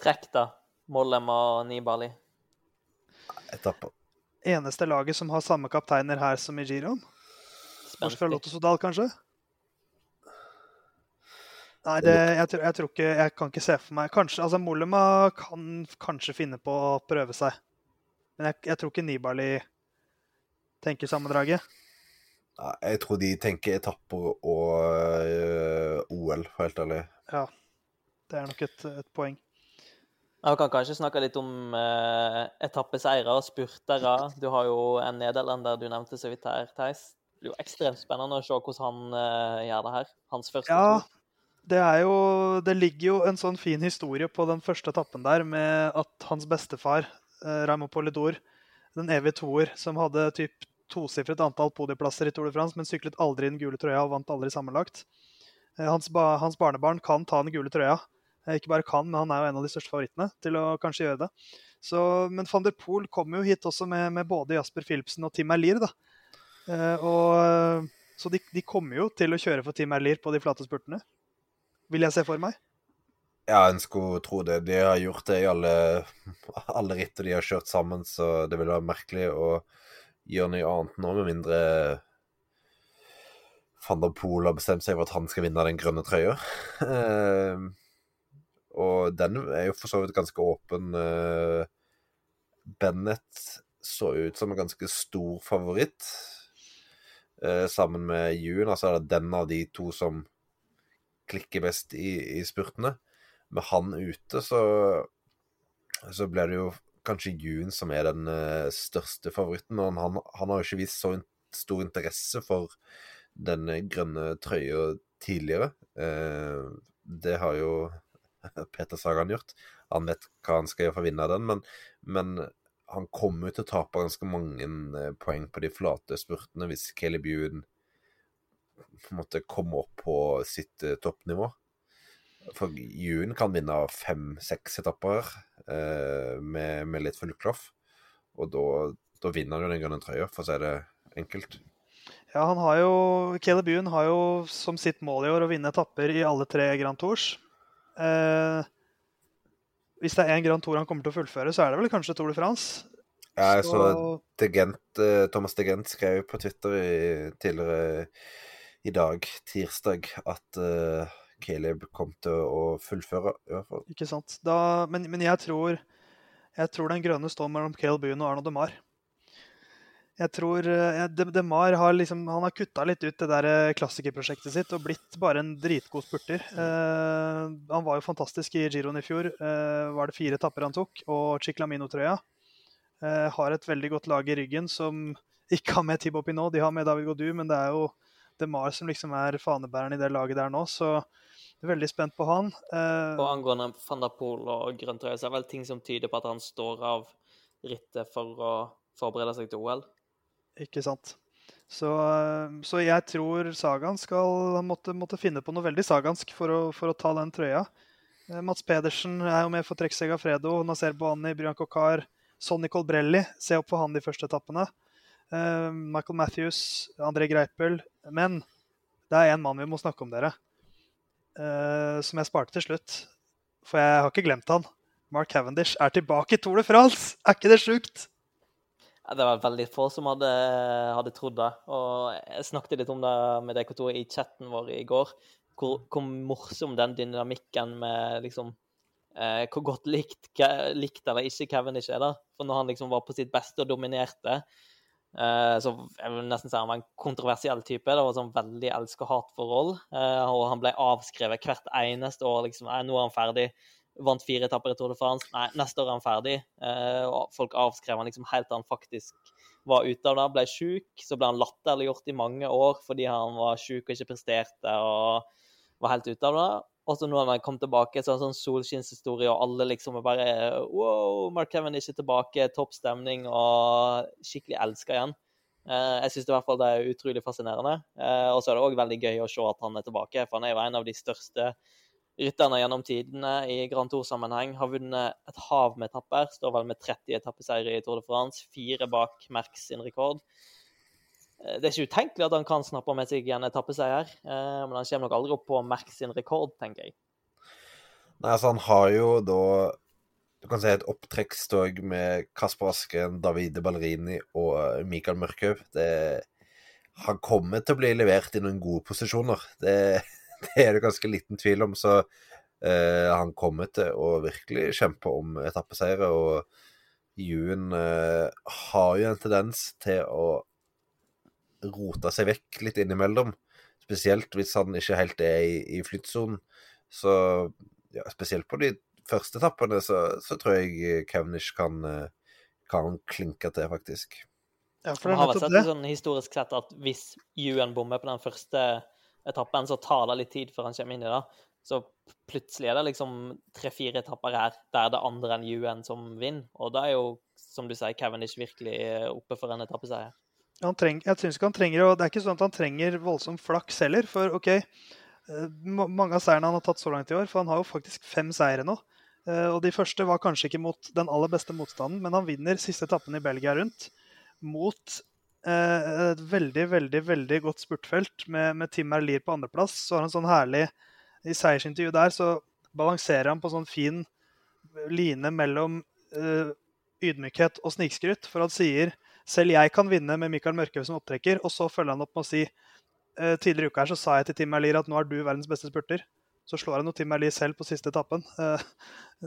Speaker 2: Trekk, da. Mollem og Nibali.
Speaker 3: Etapper.
Speaker 1: Eneste laget som har samme kapteiner her som i Giroen? Bortsett fra. Lotto Sodal, kanskje? Nei, det, jeg, tror, jeg tror ikke Jeg kan ikke se for meg Kanskje, altså Mollema kan kanskje finne på å prøve seg. Men jeg, jeg tror ikke Nibali tenker sammendraget.
Speaker 3: Nei, jeg tror de tenker etapper og øh, OL, for helt ærlig.
Speaker 1: Ja, det er nok et, et poeng.
Speaker 2: Vi kan kanskje snakke litt om eh, etappeseire og spurtere. Du har jo en nederlender du nevnte så vidt her, Theis. Det blir jo ekstremt spennende å se hvordan han eh, gjør det her. Hans første
Speaker 1: Ja,
Speaker 2: tur.
Speaker 1: det jo Det ligger jo en sånn fin historie på den første etappen der med at hans bestefar, eh, Raymond Polidor, den evige toer, som hadde typ tosifret antall podieplasser i Tour de France, men syklet aldri i den gule trøya og vant aldri sammenlagt. Eh, Hans, ba hans barnebarn kan ta den gule trøya. Eh, Ikke bare kan, men han er jo en av de største favorittene til å kanskje gjøre det. Så, men van der Poel kom jo hit også med, med både Jasper Philipsen og Tim Erlier. da. Eh, og, så de, de kommer jo til å kjøre for Tim Erlier på de flate spurtene. Vil jeg se for meg.
Speaker 3: Ja, en skulle tro det. De har gjort det i alle, alle ritter de har kjørt sammen, så det ville være merkelig å gjøre noe annet nå, med mindre van der Poel har bestemt seg for at han skal vinne den grønne trøya. Og den er jo for så vidt ganske åpen. Eh, Bennett så ut som en ganske stor favoritt. Eh, sammen med June, altså er det den av de to som klikker best i, i spurtene. Med han ute, så, så blir det jo kanskje June som er den eh, største favoritten. Men han, han har jo ikke vist så stor interesse for den grønne trøya tidligere. Det har jo Peter Sagan gjort. Han vet hva han skal gjøre for å vinne den, men, men han kommer til å tape ganske mange eh, poeng på de flate spurtene hvis Caleb Ewan måte komme opp på sitt eh, toppnivå. For Ewan kan vinne fem-seks etapper eh, med, med litt full klaff. Og da, da vinner han jo den grønne trøya, for å si det enkelt.
Speaker 1: Ja, han har jo, Caleb Ewan har jo som sitt mål i år å vinne etapper i alle tre Grand Tours. Eh, hvis det er én Grand Tour han kommer til å fullføre, så er det vel kanskje Tour de France.
Speaker 3: Ja, jeg så
Speaker 1: Så
Speaker 3: Gent, eh, Thomas de Gent skrev på Twitter i, tidligere i dag, tirsdag, at uh, Caleb kom til å fullføre, i hvert fall.
Speaker 1: Ikke sant. Da, men, men jeg tror jeg tror den grønne står mellom Caleb Boone og Arno de Mar. Jeg tror DeMar de, de har liksom Han har kutta litt ut det der eh, klassikerprosjektet sitt og blitt bare en dritgod spurter. Eh, han var jo fantastisk i Giroen i fjor. Eh, var det fire etapper han tok, og Chiclamino-trøya. Eh, har et veldig godt lag i ryggen som ikke har med Tibo Pinot. De har med David Godu, men det er jo DeMar som liksom er fanebæreren i det laget der nå. Så jeg er veldig spent på han. Eh,
Speaker 2: Og angående van der Poel og grønn trøye, så er det vel ting som tyder på at han står av rittet for å forberede seg til OL.
Speaker 1: Ikke sant. Så, eh, så jeg tror Sagaen skal måtte, måtte finne på noe veldig sagansk for å, for å ta den trøya. Eh, Mats Pedersen er jo med for trekksegg av Fredo. Naser Boani, Brian Kokar, Sonny Colbrelli. Se opp for han de første etappene. Eh, Michael Matthews, André Greipel. Men det er én mann vi må snakke om, dere. Som jeg sparte til slutt. For jeg har ikke glemt han. Mark Cavendish er tilbake i Tour de France! Er ikke det sjukt?
Speaker 2: Det var veldig få som hadde, hadde trodd det. Og jeg snakket litt om det med DK2 i chatten vår i går. Hvor, hvor morsom den dynamikken med liksom eh, Hvor godt likt, likt eller ikke Cavendish er, da. For når han liksom var på sitt beste og dominerte, eh, så jeg vil nesten si han var en kontroversiell type. Det var sånn veldig elsk-og-hat-forhold. Eh, og han ble avskrevet hvert eneste år. liksom, Nei, nå er han ferdig vant fire etapper i Tour de France. Nei, neste år er han ferdig. Eh, og folk avskrev han liksom helt til han faktisk var ute av det. Ble sjuk. Så ble han latterliggjort i mange år fordi han var sjuk og ikke presterte og var helt ute av det. Og så nå når han kom tilbake, så er det en sånn solskinnshistorie, og alle liksom er bare Wow, Mark Kevin er ikke tilbake, topp stemning og skikkelig elska igjen. Eh, jeg syns i hvert fall det er utrolig fascinerende. Eh, og så er det òg veldig gøy å se at han er tilbake, for han er jo en av de største rytterne gjennom tidene i Grand Tour-sammenheng. Har vunnet et hav med etapper. Står vel med 30 etappeseiere i Tour de France. Fire bak Merck sin rekord. Eh, Det er ikke utenkelig at han kan snappe med seg en etappeseier, eh, men han kommer nok aldri opp på Merck sin rekord, tenker jeg.
Speaker 3: Nei, altså, han har jo da Du kan si et opptrekkstog med Kasper Asken, Davide Ballerini og eh, Mikael Mørkhaug. Han kommer til å bli levert i noen gode posisjoner. Det, det er det ganske liten tvil om. Så eh, han kommer til å virkelig kjempe om etappeseiere. Og Juen eh, har jo en tendens til å rote seg vekk litt innimellom. Spesielt hvis han ikke helt er i, i flyttsonen. Så ja, spesielt på de første etappene så, så tror jeg Cavendish kan, eh, kan klinke til, faktisk.
Speaker 1: Ja, for det er
Speaker 2: har vært
Speaker 1: nettopp
Speaker 2: sett
Speaker 1: det.
Speaker 2: sånn historisk sett at hvis UN bommer på den første etappen, så tar det litt tid før han kommer inn i det. Så plutselig er det liksom tre-fire etapper her der det andre enn UN som vinner. Og da er jo, som du sier, Cavendish virkelig oppe for en etappeseier.
Speaker 1: Treng, jeg synes ikke han trenger, og Det er ikke sånn at han trenger voldsom flaks heller. For ok, eh, mange av seirene han har tatt så langt i år, for han har jo faktisk fem seire nå. Eh, Og de første var kanskje ikke mot den aller beste motstanden, men han vinner siste etappen i Belgia rundt mot eh, et veldig, veldig veldig godt spurtfelt med, med Tim Erlier på andreplass. Så har han sånn herlig I seiersintervjuet der så balanserer han på sånn fin line mellom eh, ydmykhet og snikskryt. For han sier selv jeg kan vinne med Mikael Mørkhaug som opptrekker. Og så følger han opp med å si eh, tidligere i uka her så sa jeg til Tim Erlier at nå er du verdens beste spurter. Så slår han jo Tim Erlier selv på siste etappen. Eh,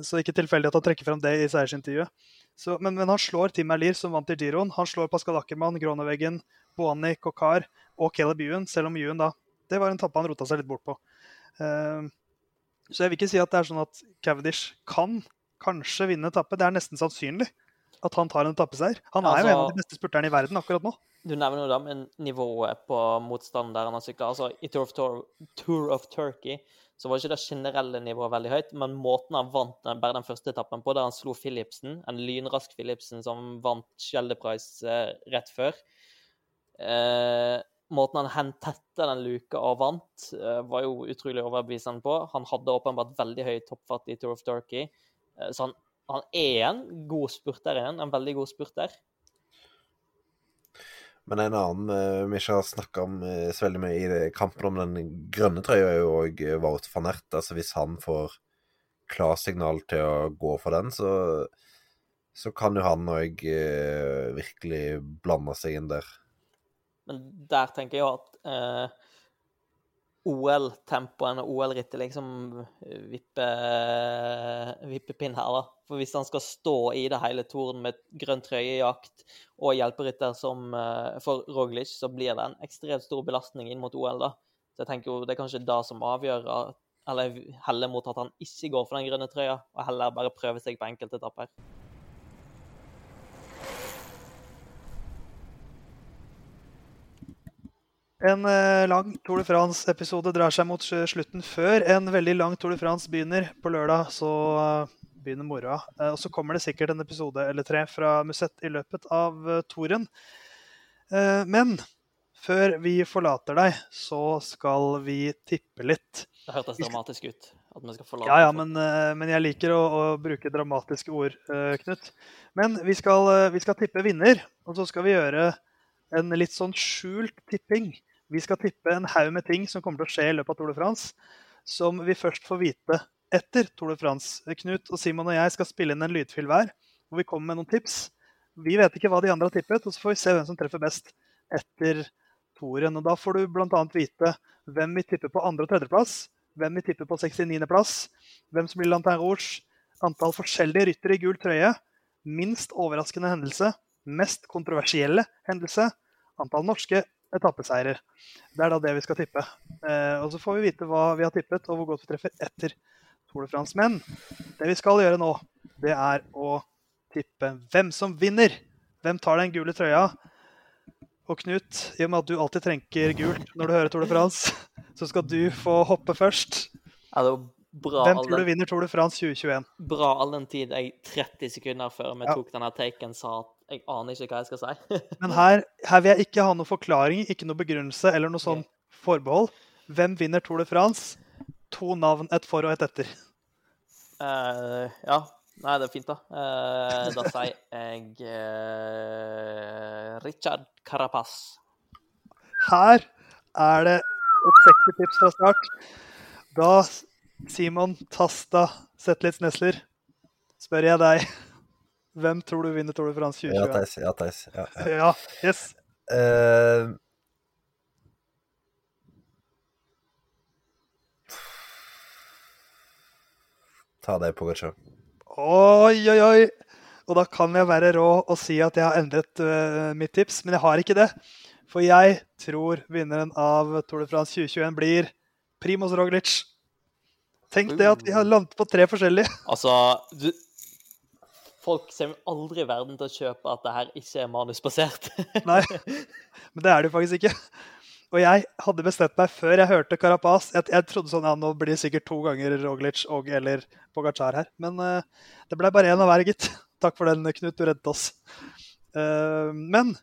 Speaker 1: så ikke tilfeldig at han trekker fram det i seiersintervjuet. Så, men, men han slår Tim Erlier, som vant i Giroen. Han slår Pascal Ackermann, Groneveggen, Boani, Kokar og Caleb Ewan, selv om Ewan da Det var en tappe han rota seg litt bort på. Eh, så jeg vil ikke si at det er sånn at Cavendish kan kanskje vinne etappe. Det er nesten sannsynlig at han tar en etappeseier. Han er jo en av
Speaker 2: Altså-
Speaker 1: de beste spurterne i verden akkurat nå.
Speaker 2: Du nevner jo da med nivået på motstanderen der han har sykla. Altså, I Tour of, Tour, Tour of Turkey så var ikke det generelle nivået veldig høyt, men måten han vant bare den første etappen på, der han slo Philipsen, en lynrask Philipsen som vant Schelde Prize eh, rett før eh, Måten han hentette den luka og vant, eh, var jo utrolig overbevisende på. Han hadde åpenbart veldig høy toppfart i Tour of Turkey, eh, så han, han er en god spurter igjen, en veldig god spurter.
Speaker 3: Men en annen eh, vi ikke har snakka om eh, så veldig mye i kampen om den grønne trøya, er jo òg Wout van Ert. Altså hvis han får klarsignal til å gå for den, så, så kan jo han òg eh, virkelig blande seg inn der.
Speaker 2: Men der tenker jeg at eh, OL-tempoen og OL-rittet liksom vipper vippepinn her, da. For hvis han skal stå i det hele toren med grønn trøyejakt og hjelperytter som eh, for Roglic, så blir det en ekstremt stor belastning inn mot OL, da. Så jeg tenker jo det er kanskje det som avgjør eller heller mot at han ikke går for den grønne trøya, og heller bare prøver seg på enkeltetapper.
Speaker 1: En eh, lang Tour de France-episode drar seg mot slutten før en veldig lang Tour de France begynner. På lørdag så eh, begynner moroa. Eh, og så kommer det sikkert en episode eller tre fra Musett i løpet av touren. Men før vi forlater deg, så skal vi tippe litt.
Speaker 2: Det hørtes dramatisk ut. At vi skal forlate
Speaker 1: Ja, ja, men, men jeg liker å, å bruke dramatiske ord, Knut. Men vi skal, vi skal tippe vinner, og så skal vi gjøre en litt sånn skjult tipping. Vi skal tippe en haug med ting som kommer til å skje i løpet av Tour de France, som vi først får vite etter Tour de France. Knut og Simon og jeg skal spille inn en lydfil hver, hvor vi kommer med noen tips. Vi vet ikke hva de andre har tippet, og så får vi se hvem som treffer best etter toren. Og da får du bl.a. vite hvem vi tipper på andre- og tredjeplass, hvem vi tipper på 69.-plass, hvem som blir Lantin Rouge, antall forskjellige ryttere i gul trøye, minst overraskende hendelse, mest kontroversielle hendelse, antall norske etappeseirer. Det er da det vi skal tippe. Eh, og så får vi vite hva vi har tippet, og hvor godt vi treffer etter Tour de France. Men det vi skal gjøre nå, det er å tippe hvem som vinner. Hvem tar den gule trøya? Og Knut, i og med at du alltid trenker gult når du hører Tour de France, så skal du få hoppe først.
Speaker 2: Ja, det var bra,
Speaker 1: Hvem tror du vinner Tour de France 2021?
Speaker 2: bra all den tid jeg 30 sekunder før vi
Speaker 1: Ja.
Speaker 2: tok denne taken, sa at jeg aner ikke hva jeg skal si.
Speaker 1: Men her, her vil jeg ikke ha noen forklaring, ikke noen begrunnelse eller noe sånn forbehold. Hvem vinner Tour de France? To navn, et for og et etter.
Speaker 2: Uh, ja. Nei, det er fint, da. Uh, da sier jeg uh, Richard Carapaz.
Speaker 1: Her er det et sexy tips fra start. Da Simon Tasta Zetlitz Nesler spør jeg deg hvem tror du vinner Tour de France
Speaker 3: Ja,
Speaker 1: 2021?
Speaker 3: Theis. Ja, Theis. Ja, ja.
Speaker 1: Ja, yes.
Speaker 3: Uh, ta deg, Pogacar.
Speaker 1: Oi, oi, oi. Og da kan jeg være rå og si at jeg har endret uh, mitt tips, men jeg har ikke det. For jeg tror vinneren av Tour de France 2021 blir Primoz Roglic. Tenk det at vi har landet på tre forskjellige.
Speaker 2: Altså du, Folk kommer aldri i verden til å kjøpe at det her ikke er manusbasert.
Speaker 1: Nei, men det er det jo faktisk ikke. Og jeg hadde bestemt meg før jeg hørte Carapaz. Jeg, jeg trodde sånn, ja, nå blir det sikkert to ganger Roglic og eller Pogacar her. Men uh, det ble bare én av hver, gitt. Takk for den, Knut. Du reddet oss. Uh, men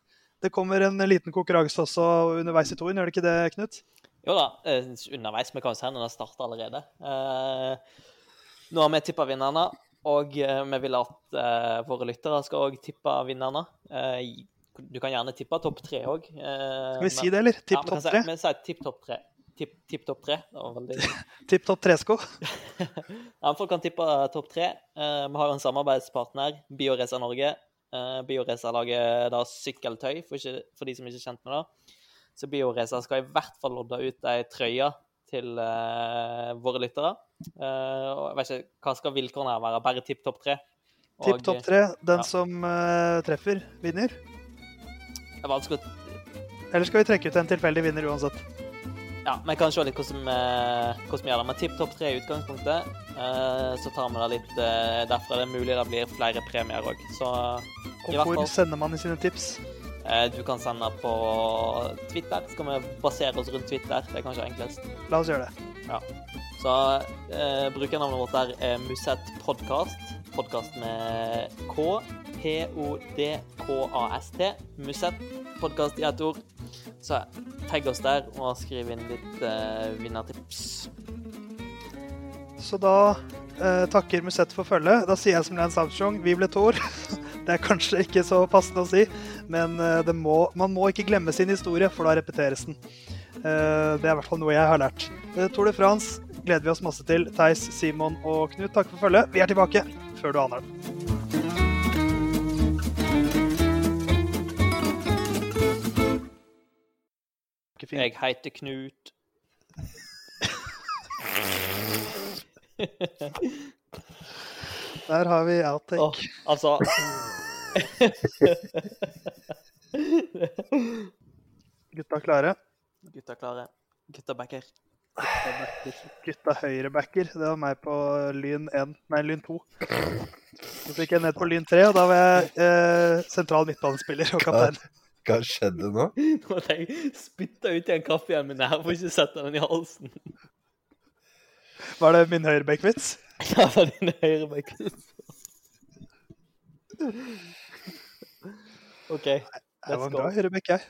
Speaker 1: det kommer en liten konkurranse også underveis i toen, gjør det ikke det, Knut?
Speaker 2: Jo da, eh, underveis. Vi kan jo se når det starter allerede. Nå har vi tippa vinnerne, og eh, vi vil at eh, våre lyttere skal òg tippe vinnerne. Eh, du kan gjerne tippe topp tre òg.
Speaker 1: Skal vi si det, eller? Tipp topp tre?
Speaker 2: Vi sier tipp topp tre. Tipp, tipp topp tre. Veldig
Speaker 1: Tipp topp tre-sko?
Speaker 2: Ja, folk kan tippe topp tre. Eh, vi har en samarbeidspartner, Bioracer Norge. Bioracer lager da sykkeltøy, for, ikke, for de som ikke er kjent med det. Så Bioracer skal i hvert fall lodde ut ei trøye til uh, våre lyttere. Uh, og jeg vet ikke, Hva skal vilkårene her være? Bare tipp topp tre?
Speaker 1: Tipp topp tre. Den
Speaker 2: ja.
Speaker 1: som uh, treffer, vinner.
Speaker 2: Det er vanskelig å
Speaker 1: Eller skal vi trekke ut en tilfeldig vinner uansett?
Speaker 2: Ja, vi kan se litt hvordan vi, gjør det. Men tipp topp tre i utgangspunktet. Så tar vi det litt derfra. Det er mulig det blir flere premier òg. Så
Speaker 1: hvor sender man i sine tips?
Speaker 2: Eh, du kan sende på Twitter. Skal vi basere oss rundt Twitter? Det er kanskje enklest.
Speaker 1: La oss gjøre det.
Speaker 2: Ja. Så eh, brukernavnet vårt der er Musett Podcast. Podkast med K. P-O-D-K-A-S-T. Musett Podkast i ett ord. Så tagg oss der og skriv inn litt eh, vinnertips.
Speaker 1: Så da eh, takker Musett for følget. Da sier jeg som Lance Armstrong, vi ble Thor. Det er kanskje ikke så passende å si, men eh, det må, man må ikke glemme sin historie, for da repeteres den. Eh, det er i hvert fall noe jeg har lært. Eh, Tour de France gleder vi oss masse til. Theis, Simon og Knut, takk for følget. Vi er tilbake før du aner det.
Speaker 2: Jeg heter Knut.
Speaker 1: Der har vi outtake.
Speaker 2: Oh, altså
Speaker 1: Gutta klare?
Speaker 2: Gutta klare. Gutta backer.
Speaker 1: Gutta, backer. Gutta høyrebacker. Det var meg på Lyn 1, nei, Lyn 2. Så fikk jeg ned på Lyn 3, og da var jeg eh, sentral midtbanespiller og kaptein.
Speaker 3: Hva skjedde nå?
Speaker 2: Nå måtte jeg spytte ut i en kaffe igjen, jeg får ikke sette den i halsen.
Speaker 1: Var det min høyrebekkvits?
Speaker 2: Ja, det var din høyrebekkvits. OK. Det
Speaker 1: var en bra høyrebekk, jeg.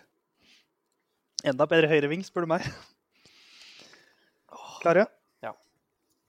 Speaker 1: Enda bedre høyreving, spør du meg. Klare?